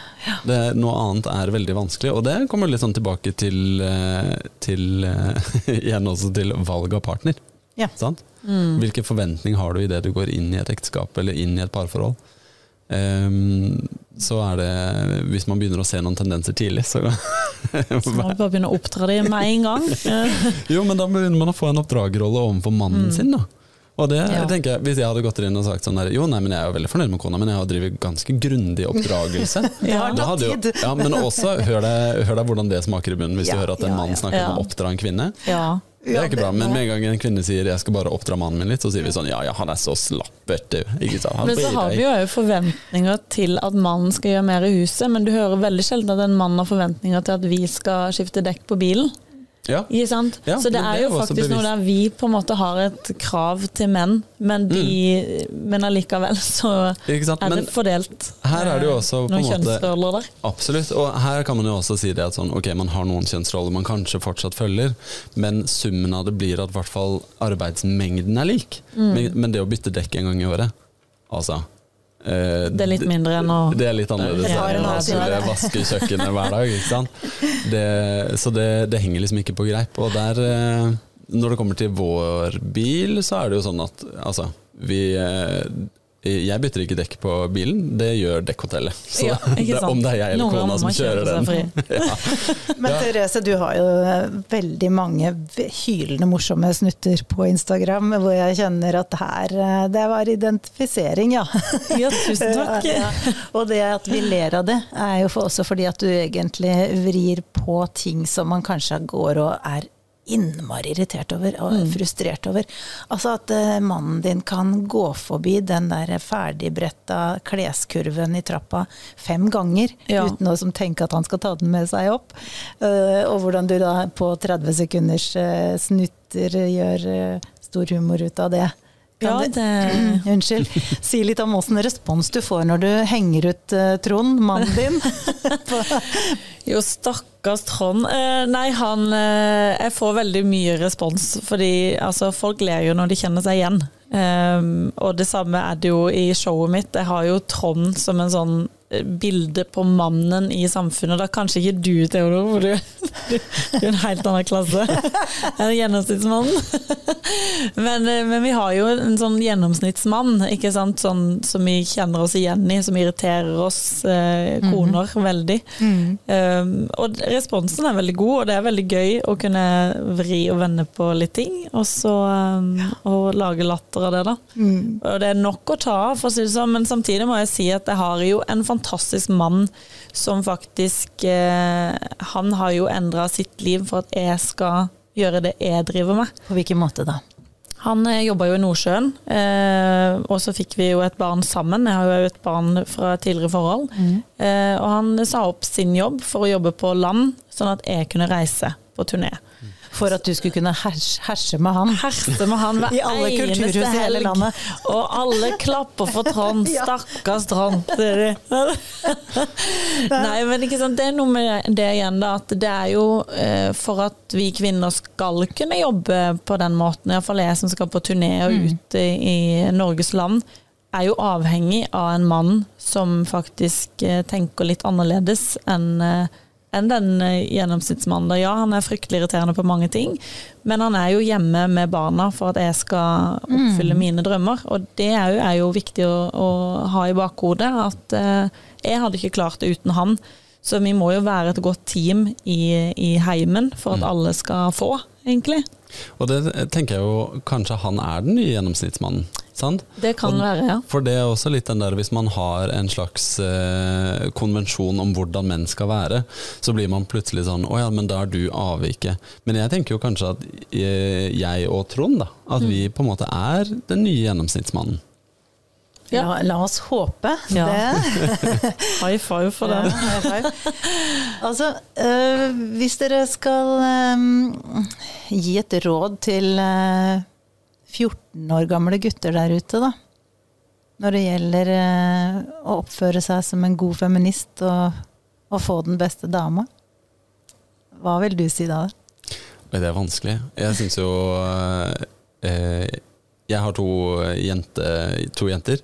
Det, noe annet er veldig vanskelig, og det kommer litt sånn tilbake til, eh, til eh, *laughs* Igjen også til valg av partner. Ja. Sant? Hvilke forventninger har du idet du går inn i et ekteskap eller inn i et parforhold? Um, så er det Hvis man begynner å se noen tendenser tidlig, så *laughs* Så man bare begynne å oppdra dem med en gang. *laughs* Jo, men da begynner man å få en oppdragerrolle overfor mannen sin, da. Og det Ja. tenker jeg, Hvis jeg hadde gått inn og sagt sånn der Jo, nei, men jeg er jo veldig fornøyd med kona, men jeg har drevet ganske grundig oppdragelse. *laughs* Det har tatt hadde jo- tid. Ja, men også hør deg, hør deg hvordan det smaker i munnen hvis Ja, du hører at en ja, mann ja. snakker om å oppdra en kvinne. Ja. Det er ikke bra, men med en gang en kvinne sier 'jeg skal bare oppdra mannen min litt', så sier vi sånn 'ja ja, han er så slappert, du'. Men så har vi jo òg forventninger til at mannen skal gjøre mer i huset, men du hører veldig sjelden at en mann har forventninger til at vi skal skifte dekk på bilen. Ja. Ja, så det er det jo er faktisk noe der vi på en måte har et krav til menn, men, de, men allikevel så er Men det fordelt her er det jo eh, også noen en måte kjønnsroller der. Absolutt, og her kan man jo også si det at sånn, ok, man har noen kjønnsroller man kanskje fortsatt følger, men summen av det blir at i hvert fall arbeidsmengden er lik. Mm. Men, men det å bytte dekk en gang i året, altså Det er litt mindre enn å Det er litt annerledes Det har en enn å skulle vaske kjøkkenet hver dag. Ikke sant? Det, så det, det henger liksom ikke på greip. Og der, eh, når det kommer til vår bil, så er det jo sånn at altså, vi eh, jeg bytter ikke dekk på bilen, det gjør dekkhotellet. Så Ja, *laughs* det, om det er jeg eller Noen kona som kjører den. seg *laughs* *laughs* Men Therese, du har jo eh, veldig mange hylende morsomme snutter på Instagram, hvor jeg kjenner at her eh, Det var identifisering, ja. Ja, tusen takk. Ja, Og det at vi ler av det, er jo for også fordi at du egentlig vrir på ting som man kanskje går og er innmari irritert over og Mm. frustrert over. Altså at uh, mannen din kan gå forbi den der ferdigbretta kleskurven i trappa fem ganger Ja. uten å som tenke at han skal ta den med seg opp. Uh, og hvordan du da på 30 sekunders uh, snutter gjør stor humor ut av det. Ja, det *clears throat* Unnskyld. Si litt om åssen respons du får når du henger ut Trond, mannen din. *laughs* Jo, stakkars Trond. Eh, nei, han eh, Jeg får veldig mye respons, fordi altså, folk ler jo når de kjenner seg igjen. Um, og det samme er det jo i showet mitt. Jeg har jo Trond som en sånn eh, bilde på mannen i samfunnet. Da kanskje ikke du, Theodor, for du, du, *laughs* du er en helt annen klasse enn gjennomsnittsmannen. *laughs* men, eh, men vi har jo en sånn gjennomsnittsmann, ikke sant? Sånn, som vi kjenner oss igjen i, som irriterer oss eh, koner veldig. Um, og responsen er veldig god, og det er veldig gøy å kunne vri og vende på litt ting, og så um, og lage latter av det, da. Og det er nok å ta av, for å si det sånn, men samtidig må jeg si at jeg har jo en fantastisk mann som faktisk eh, Han har jo endra sitt liv for at jeg skal gjøre det jeg driver med. På hvilken måte da? Han eh, jobba jo i Nordsjøen, eh, og så fikk vi jo et barn sammen. Jeg har jo et barn fra tidligere forhold. Eh, og han sa opp sin jobb for å jobbe på land, sånn at jeg kunne reise på turné. For at du skulle kunne hers herse med han. Herse med han I alle kulturhus i hele landet. Og alle klapper for Trond. *laughs* Ja. Stakkars Trond. Nei, men ikke sant? det er noe med det igjen, da. At det er jo eh, for at vi kvinner skal kunne jobbe på den måten, iallfall jeg som skal på turné og Mm. ute i Norges land, er jo avhengig av en mann som faktisk eh, tenker litt annerledes enn eh, enn den eh, gjennomsnittsmannen. Ja, han er fryktelig irriterende på mange ting, men han er jo hjemme med barna for at jeg skal oppfylle mine drømmer. Og det er jo, er jo viktig å, å ha i bakhodet, at eh, jeg hadde ikke klart det uten han. Så vi må jo være et godt team i, i heimen for at alle skal få, egentlig. Og det tenker jeg jo kanskje han er den nye gjennomsnittsmannen. Sant? Det kan Og- være, ja. For det er også litt den der hvis man har en slags eh, konvensjon om hvordan menn skal være, så blir man plutselig sånn å ja, men da er du avviket. Men jeg tenker jo kanskje at eh, jeg og Trond, da, at Mm. vi på en måte er den nye gjennomsnittsmannen. Ja. La, la oss håpe Ja. det. *laughs* High five for det. Ja, five. altså, øh, hvis dere skal øh, gi et råd til øh, 14 år gamle gutter der ute, da. Når det gjelder øh, å oppføre seg som en god feminist og, og få den beste dama. Hva vil du si da? Det er vanskelig. Jeg syns jo eh, Jeg har to, jente, to jenter,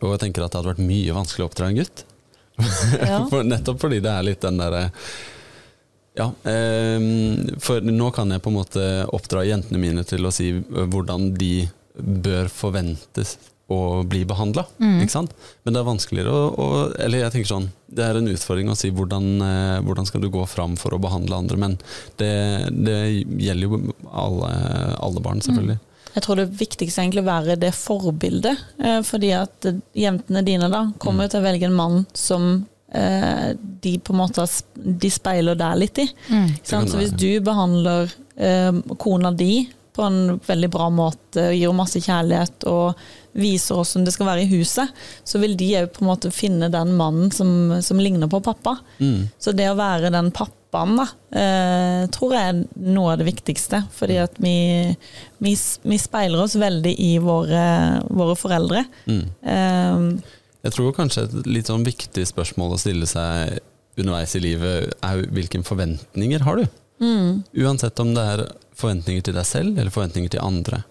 og jeg tenker at det hadde vært mye vanskelig å oppdra en gutt. Ja. *laughs* For, nettopp fordi det er litt den derre Ja, eh, for nå kan jeg på en måte oppdra jentene mine til å si hvordan de bør forventes å bli behandla. Sant? Men det er vanskeligere å, å Eller jeg tenker sånn Det er en utfordring å si hvordan, eh, hvordan skal du gå fram for å behandle andre, men det, det gjelder jo alle, alle barn, selvfølgelig. Jeg tror det viktigste egentlig å være det forbildet. Eh, fordi at eh, jentene dine da kommer mm. til å velge en mann som eh, de på en måte de speiler deg litt i. Mm. Så hvis du behandler eh, kona di på en veldig bra måte, gir henne masse kjærlighet og viser hvordan det skal være i huset, så vil de òg på en måte finne den mannen som, som ligner på pappa. Mm. Så det å være den pappaen, da, eh, tror jeg er noe av det viktigste. Fordi at vi, vi, vi speiler oss veldig i våre, våre foreldre. Mm. Eh, Jeg tror kanskje et litt sånn viktig spørsmål å stille seg underveis i livet er hvilke forventninger har du? Uansett om det er forventninger til deg selv eller forventninger til andre.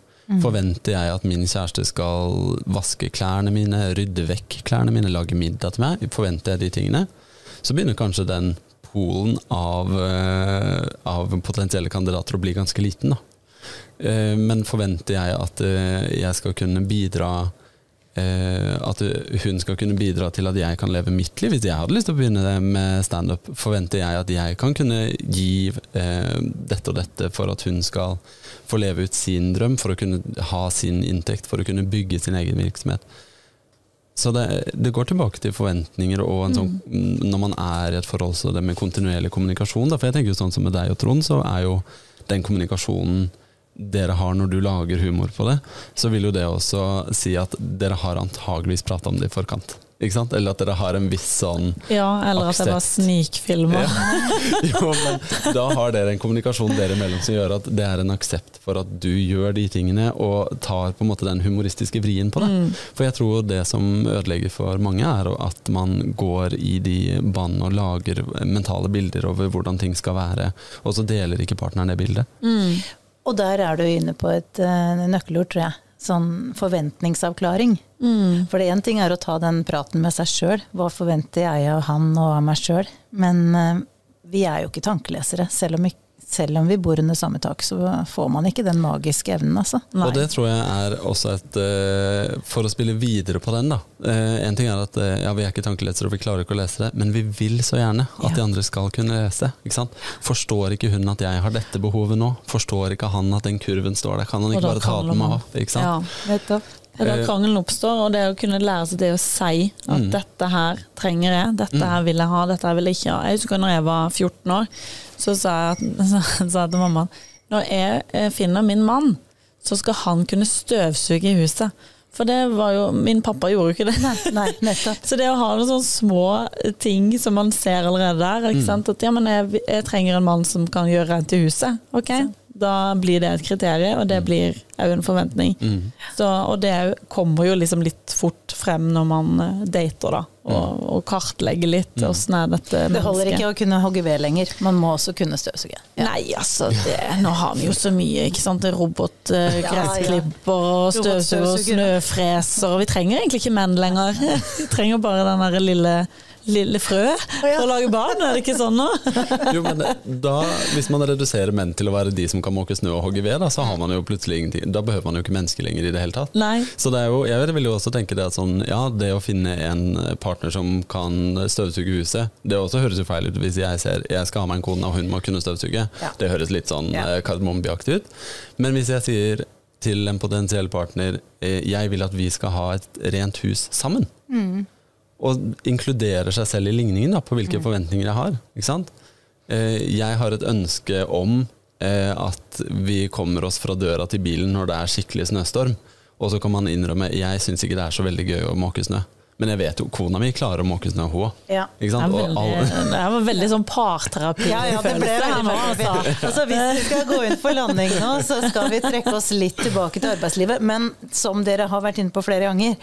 Forventer jeg at min kjæreste skal vaske klærne mine, rydde vekk klærne mine, lage middag til meg? Forventer jeg de tingene? Så begynner kanskje den polen av, eh, av potensielle kandidater å bli ganske liten. Da. Eh, Men forventer jeg at eh, jeg skal kunne bidra At hun skal kunne bidra til at jeg kan leve mitt liv. Hvis jeg hadde lyst til å begynne med standup, forventer jeg at jeg kan kunne gi eh, dette og dette for at hun skal få leve ut sin drøm, for å kunne ha sin inntekt, for å kunne bygge sin egen virksomhet. Så det, det går tilbake til forventninger og en sånn, når man er i et forhold så det med kontinuerlig kommunikasjon. Da, for jeg tenker jo sånn som med deg og Trond, så er jo den kommunikasjonen dere har når du lager humor på det, så vil jo det også si at dere har antageligvis prata om det i forkant. Ikke sant? Eller at dere har en viss sånn ja, eller at jeg bare snikfilmer. snikfilmer. *laughs* Jo, men da har dere en kommunikasjon dere imellom som gjør at det er en aksept for at du gjør de tingene, og tar på en måte den humoristiske vrien på det. For jeg tror det som ødelegger for mange, er at man går i de banene og lager mentale bilder over hvordan ting skal være, og så deler ikke partneren det bildet. Og der er du inne på et uh, nøkkelord, tror jeg. Sånn forventningsavklaring. For én ting er å ta den praten med seg sjøl. Hva forventer jeg av han og av meg sjøl? Men uh, vi er jo ikke tankelesere. Selv om, ik- selv om vi bor under samme tak, så får man ikke den magiske evnen, altså. Nei. Og det tror jeg er også et eh, For å spille videre på den, da. Eh, en ting er at eh, ja, vi er ikke tankelesere og vi klarer ikke å lese det, men vi vil så gjerne at Ja. de andre skal kunne lese. Ikke sant? Forstår ikke hun at jeg har dette behovet nå? Forstår ikke han at den kurven står der? Kan han ikke bare ta den meg? av? Ikke sant? Ja. Nettopp. Det er da Eh, krangelen oppstår, og det å kunne lære seg det å si at Mm. dette her trenger jeg, dette her vil jeg ha, dette her vil jeg ikke ha. Jeg husker når jeg var 14 år, så sa jeg, at, *laughs* så sa jeg til mamma når jeg eh, finner min mann, så skal han kunne støvsuge i huset. For det var jo Min pappa gjorde jo ikke det. Nei, nei, nettopp. *laughs* Så det å ha noen sånne små ting som man ser allerede der ikke sant? At ja, men jeg, jeg trenger en mann som kan gjøre rent i huset. Ok, da blir det et kriterium, og det blir òg en forventning. Mm. Så, og det er kommer jo liksom litt fort frem når man eh, dater, da. Og, og kartlegger litt åssen er dette mennesket. Det holder ikke å kunne hogge ved lenger. Man må også kunne støvsuge. Nei, altså, det, nå har vi jo så mye, ikke sant. Robotgressklipper og støvsuger og snøfreser. Og vi trenger egentlig ikke menn lenger. *laughs* Vi trenger bare den der lille, lille frø for å lage barn, er det ikke sånn nå? *laughs* Jo, men da, Hvis man reduserer menn til å være de som kan måke snø og hogge ved, da, så har man jo plutselig ingenting. Da behøver man jo ikke mennesker lenger i det hele tatt. Nei. Så det er jo, jeg vil jo også tenke det at sånn, ja, det å finne en partner som kan støvsuge huset, det også høres jo feil ut hvis jeg ser jeg skal ha meg en kone og hun må kunne støvsuge. Ja. Det høres litt sånn Ja. ja. kardemommebyaktig ut. Men hvis jeg sier til en potensiell partner eh, jeg vil at vi skal ha et rent hus sammen, og inkluderer seg selv i ligningen da, på hvilke forventninger jeg har. Ikke sant? Eh, Jeg har et ønske om eh, at vi kommer oss fra døra til bilen når det er skikkelig snøstorm. Og så kan man innrømme jeg syns ikke det er så veldig gøy å måke snø. Men jeg vet jo kona mi klarer å måke snø, hun òg. Ja. Ikke Det er veldig, det veldig sånn parterapi. Ja, ja, det ble veldig, nå, altså. *laughs* Altså, hvis vi skal gå inn for landing nå, så skal vi trekke oss litt tilbake til arbeidslivet. Men som dere har vært inne på flere ganger,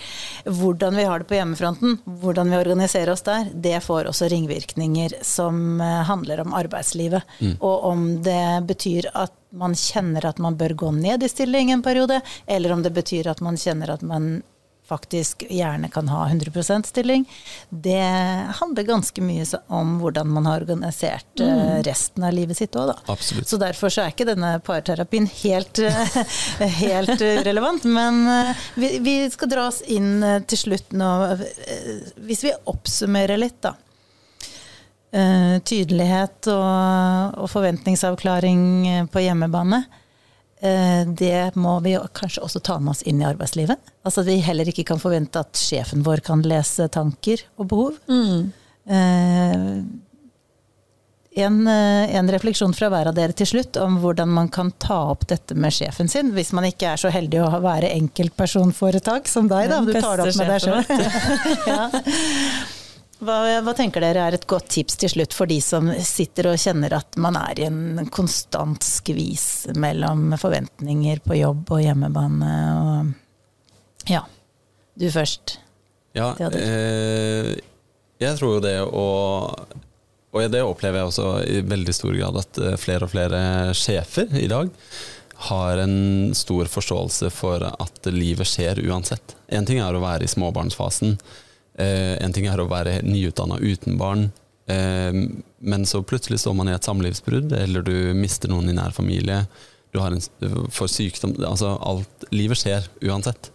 hvordan vi har det på hjemmefronten, hvordan vi organiserer oss der, det får også ringvirkninger som eh, handler om arbeidslivet. Og om det betyr at man kjenner at man bør gå ned i stilling en periode, eller om det betyr at man kjenner at man faktisk gjerne kan ha 100% stilling. Det handler ganske mye om hvordan man har organisert mm. resten av livet sitt òg, da. Absolutt. Så derfor så er ikke denne parterapien helt, eh, *laughs* helt eh, relevant. Men eh, vi, vi skal dra oss inn eh, til slutt nå. eh, Hvis vi oppsummerer litt, da. Eh, Tydelighet og, og forventningsavklaring eh, på hjemmebane. Eh, Det må vi kanskje også ta med oss inn i arbeidslivet. Altså at vi heller ikke kan forvente at sjefen vår kan lese tanker og behov. Eh, En, eh, en refleksjon fra hver av dere til slutt om hvordan man kan ta opp dette med sjefen sin, hvis man ikke er så heldig å være enkeltpersonforetak som deg, da. Du tar det opp med deg sjøl. *laughs* ja. Hva, hva tenker dere er et godt tips til slutt for de som sitter og kjenner at man er i en konstant skvis mellom forventninger på jobb og hjemmebane og Ja. Du først. Ja, eh, jeg tror jo det å Og det opplever jeg også i veldig stor grad at eh, flere og flere sjefer i dag har en stor forståelse for at livet skjer uansett. En ting er å være i småbarnsfasen, en ting er å være nyutdanna uten barn. eh, Men så plutselig står man i et samlivsbrudd, eller du mister noen i nær familie. Du har en, får sykdom Altså alt Livet skjer uansett.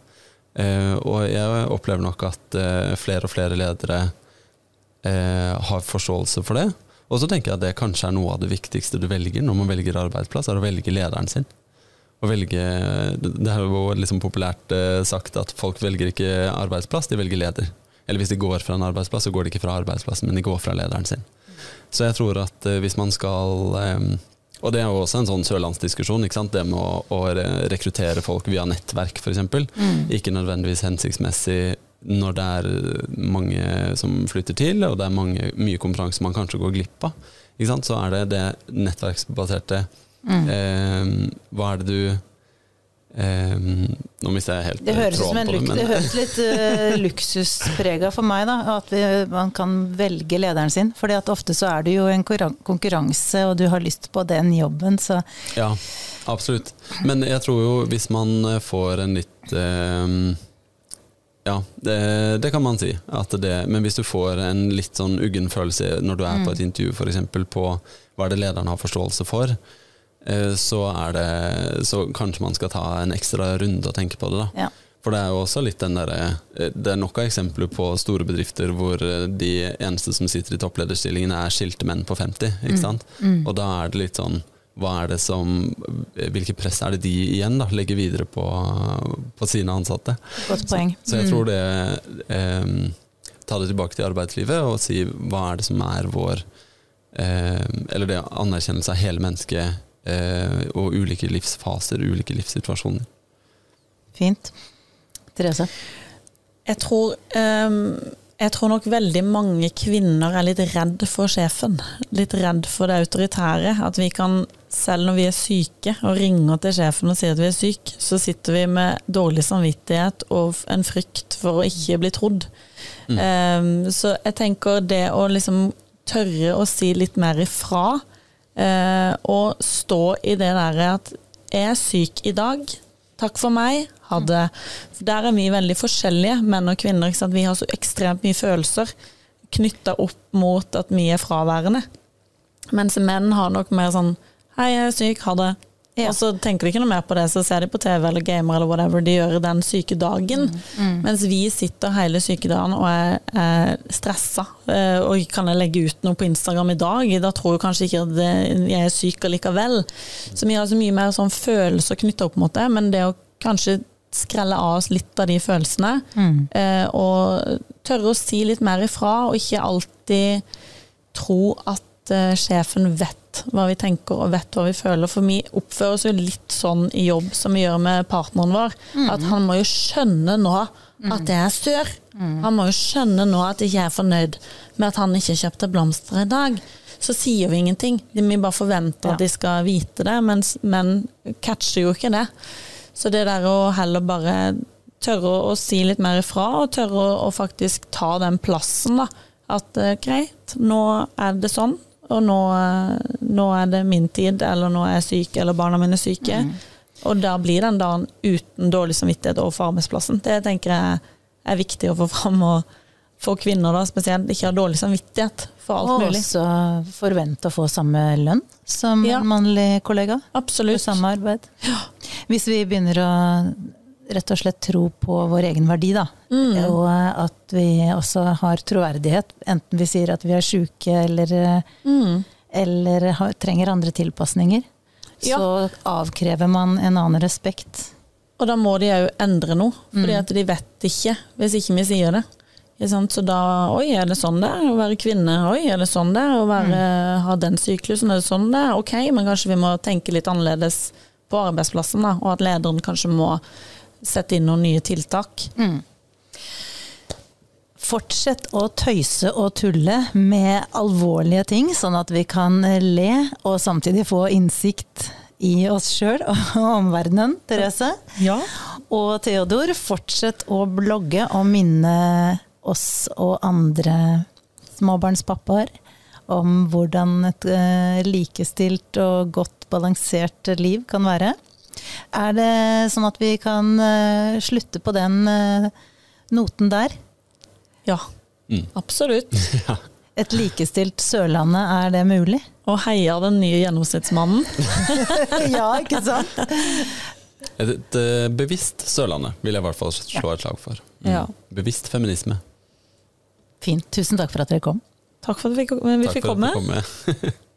Eh, og jeg opplever nok at eh, flere og flere ledere eh, har forståelse for det. Og så tenker jeg at det kanskje er noe av det viktigste du velger når man velger arbeidsplass, er å velge lederen sin. Å velge, det er jo liksom populært eh, sagt at folk velger ikke arbeidsplass, de velger leder. Eller hvis de går fra en arbeidsplass, så går de ikke fra arbeidsplassen, men de går fra lederen sin. Så jeg tror at eh, hvis man skal eh, Og det er jo også en sånn sørlandsdiskusjon, ikke sant? det med å, å rekruttere folk via nettverk f.eks. Mm. Ikke nødvendigvis hensiktsmessig når det er mange som flytter til, og det er mange, mye kompetanse man kanskje går glipp av. Så er det det nettverksbaserte Mm. eh, Hva er det du eh, Nå mister jeg helt Det høres, tråden på det. men- det høres litt *laughs* uh, luksusprega for meg, da. At vi, man kan velge lederen sin. fordi ofte så er det jo en konkurranse, og du har lyst på den jobben, så Ja, absolutt. Men jeg tror jo hvis man eh, får en litt uh, Ja, det, det kan man si. Det, men hvis du får en litt sånn uggen følelse når du er på et intervju f.eks. på hva er det lederen har forståelse for, eh, så er det Så kanskje man skal ta en ekstra runde og tenke på det, da. ja. For det er jo også litt den derre eh, Det er nok av eksempler på store bedrifter hvor eh, de eneste som sitter i topplederstillingen er skilte menn på 50, ikke sant. Og da er det litt sånn hva er det som Hvilket press er det de igjen da legger videre på, på sine ansatte? Godt poeng. Så jeg tror det eh, Ta det tilbake til arbeidslivet og si hva er det som er vår eh, Eller det anerkjennelse av hele mennesket eh, og ulike livsfaser, ulike livssituasjoner. Fint. Therese? Jeg tror, ehm, jeg tror nok veldig mange kvinner er litt redd for sjefen. Litt redd for det autoritære. At vi kan, selv når vi er syke og ringer til sjefen og sier at vi er syke, så sitter vi med dårlig samvittighet og en frykt for å ikke bli trodd. Ehm, så jeg tenker det å liksom tørre å si litt mer ifra, eh, og stå i det derre at jeg er syk i dag, takk for meg, Hadde. For Der er vi veldig forskjellige, menn og kvinner. Vi har så ekstremt mye følelser knytta opp mot at vi er fraværende. Mens menn har nok mer sånn Hei, jeg er syk, ha det. Ja. Og så tenker de ikke noe mer på det, så ser de på TV eller gamer eller whatever de gjør den syke dagen. Mens vi sitter hele sykedagen og er, er stressa. eh, Og kan jeg legge ut noe på Instagram i dag? Da tror jeg kanskje ikke at jeg er syk allikevel. Så vi har så mye mer sånn følelser knytta opp mot det, men det å kanskje skrelle av oss litt av de følelsene, mm. og tørre å si litt mer ifra, og ikke alltid tro at at eh, sjefen vet hva vi tenker og vet hva vi føler. For vi oppfører oss jo litt sånn i jobb som vi gjør med partneren vår. At han må jo skjønne nå at det er stør. Han må jo skjønne nå at jeg ikke er fornøyd med at han ikke kjøpte blomster i dag. Så sier vi ingenting. Vi bare forventer Ja. at de skal vite det, mens menn catcher jo ikke det. Så det der å heller bare tørre å, si litt mer ifra, og tørre å, å faktisk ta den plassen, da. At eh, greit, nå er det sånn, og nå, nå er det min tid, eller nå er jeg syk, eller barna mine er syke. Og da blir den dagen uten dårlig samvittighet overfor arbeidsplassen. Det tenker jeg er viktig å få fram, og for kvinner da spesielt, ikke ha dårlig samvittighet for alt Og mulig. også forvente å få samme lønn som Ja. en mannlig kollega. For Absolutt. samme arbeid. Hvis vi begynner å rett og slett tro på vår egen verdi, da. Mm. Og at vi også har troverdighet, enten vi sier at vi er sjuke eller, Mm. eller har, trenger andre tilpasninger, Ja. så avkrever man en annen respekt. Og da må de òg endre noe, fordi Mm. at de vet ikke hvis ikke vi sier det. Så da Oi, er det sånn det er å være kvinne? Oi, er det sånn det er å være, ha den syklusen? Er det sånn det er? Ok, men kanskje vi må tenke litt annerledes på arbeidsplassen, da, og at lederen kanskje må sette inn noen nye tiltak. Fortsett å tøyse og tulle med alvorlige ting, sånn at vi kan le og samtidig få innsikt i oss sjøl og *laughs* omverdenen, Therese. Ja. Og Theodor, fortsett å blogge og minne oss og andre småbarnspappaer om hvordan et eh, likestilt og godt balansert liv kan være. Er det sånn at vi kan eh, slutte på den eh, noten der? Ja. Mm. Absolutt. *laughs* Et likestilt Sørlandet, er det mulig? Og heia den nye gjennomsnittsmannen. *laughs* ja, ikke sant? Et, et eh, bevisst Sørlandet vil jeg i hvert fall slå et slag for. Mm. Ja. Bevisst feminisme. Fint. Tusen takk for at dere kom. Takk for at vi, vi Takk fikk for at vi kom. *laughs*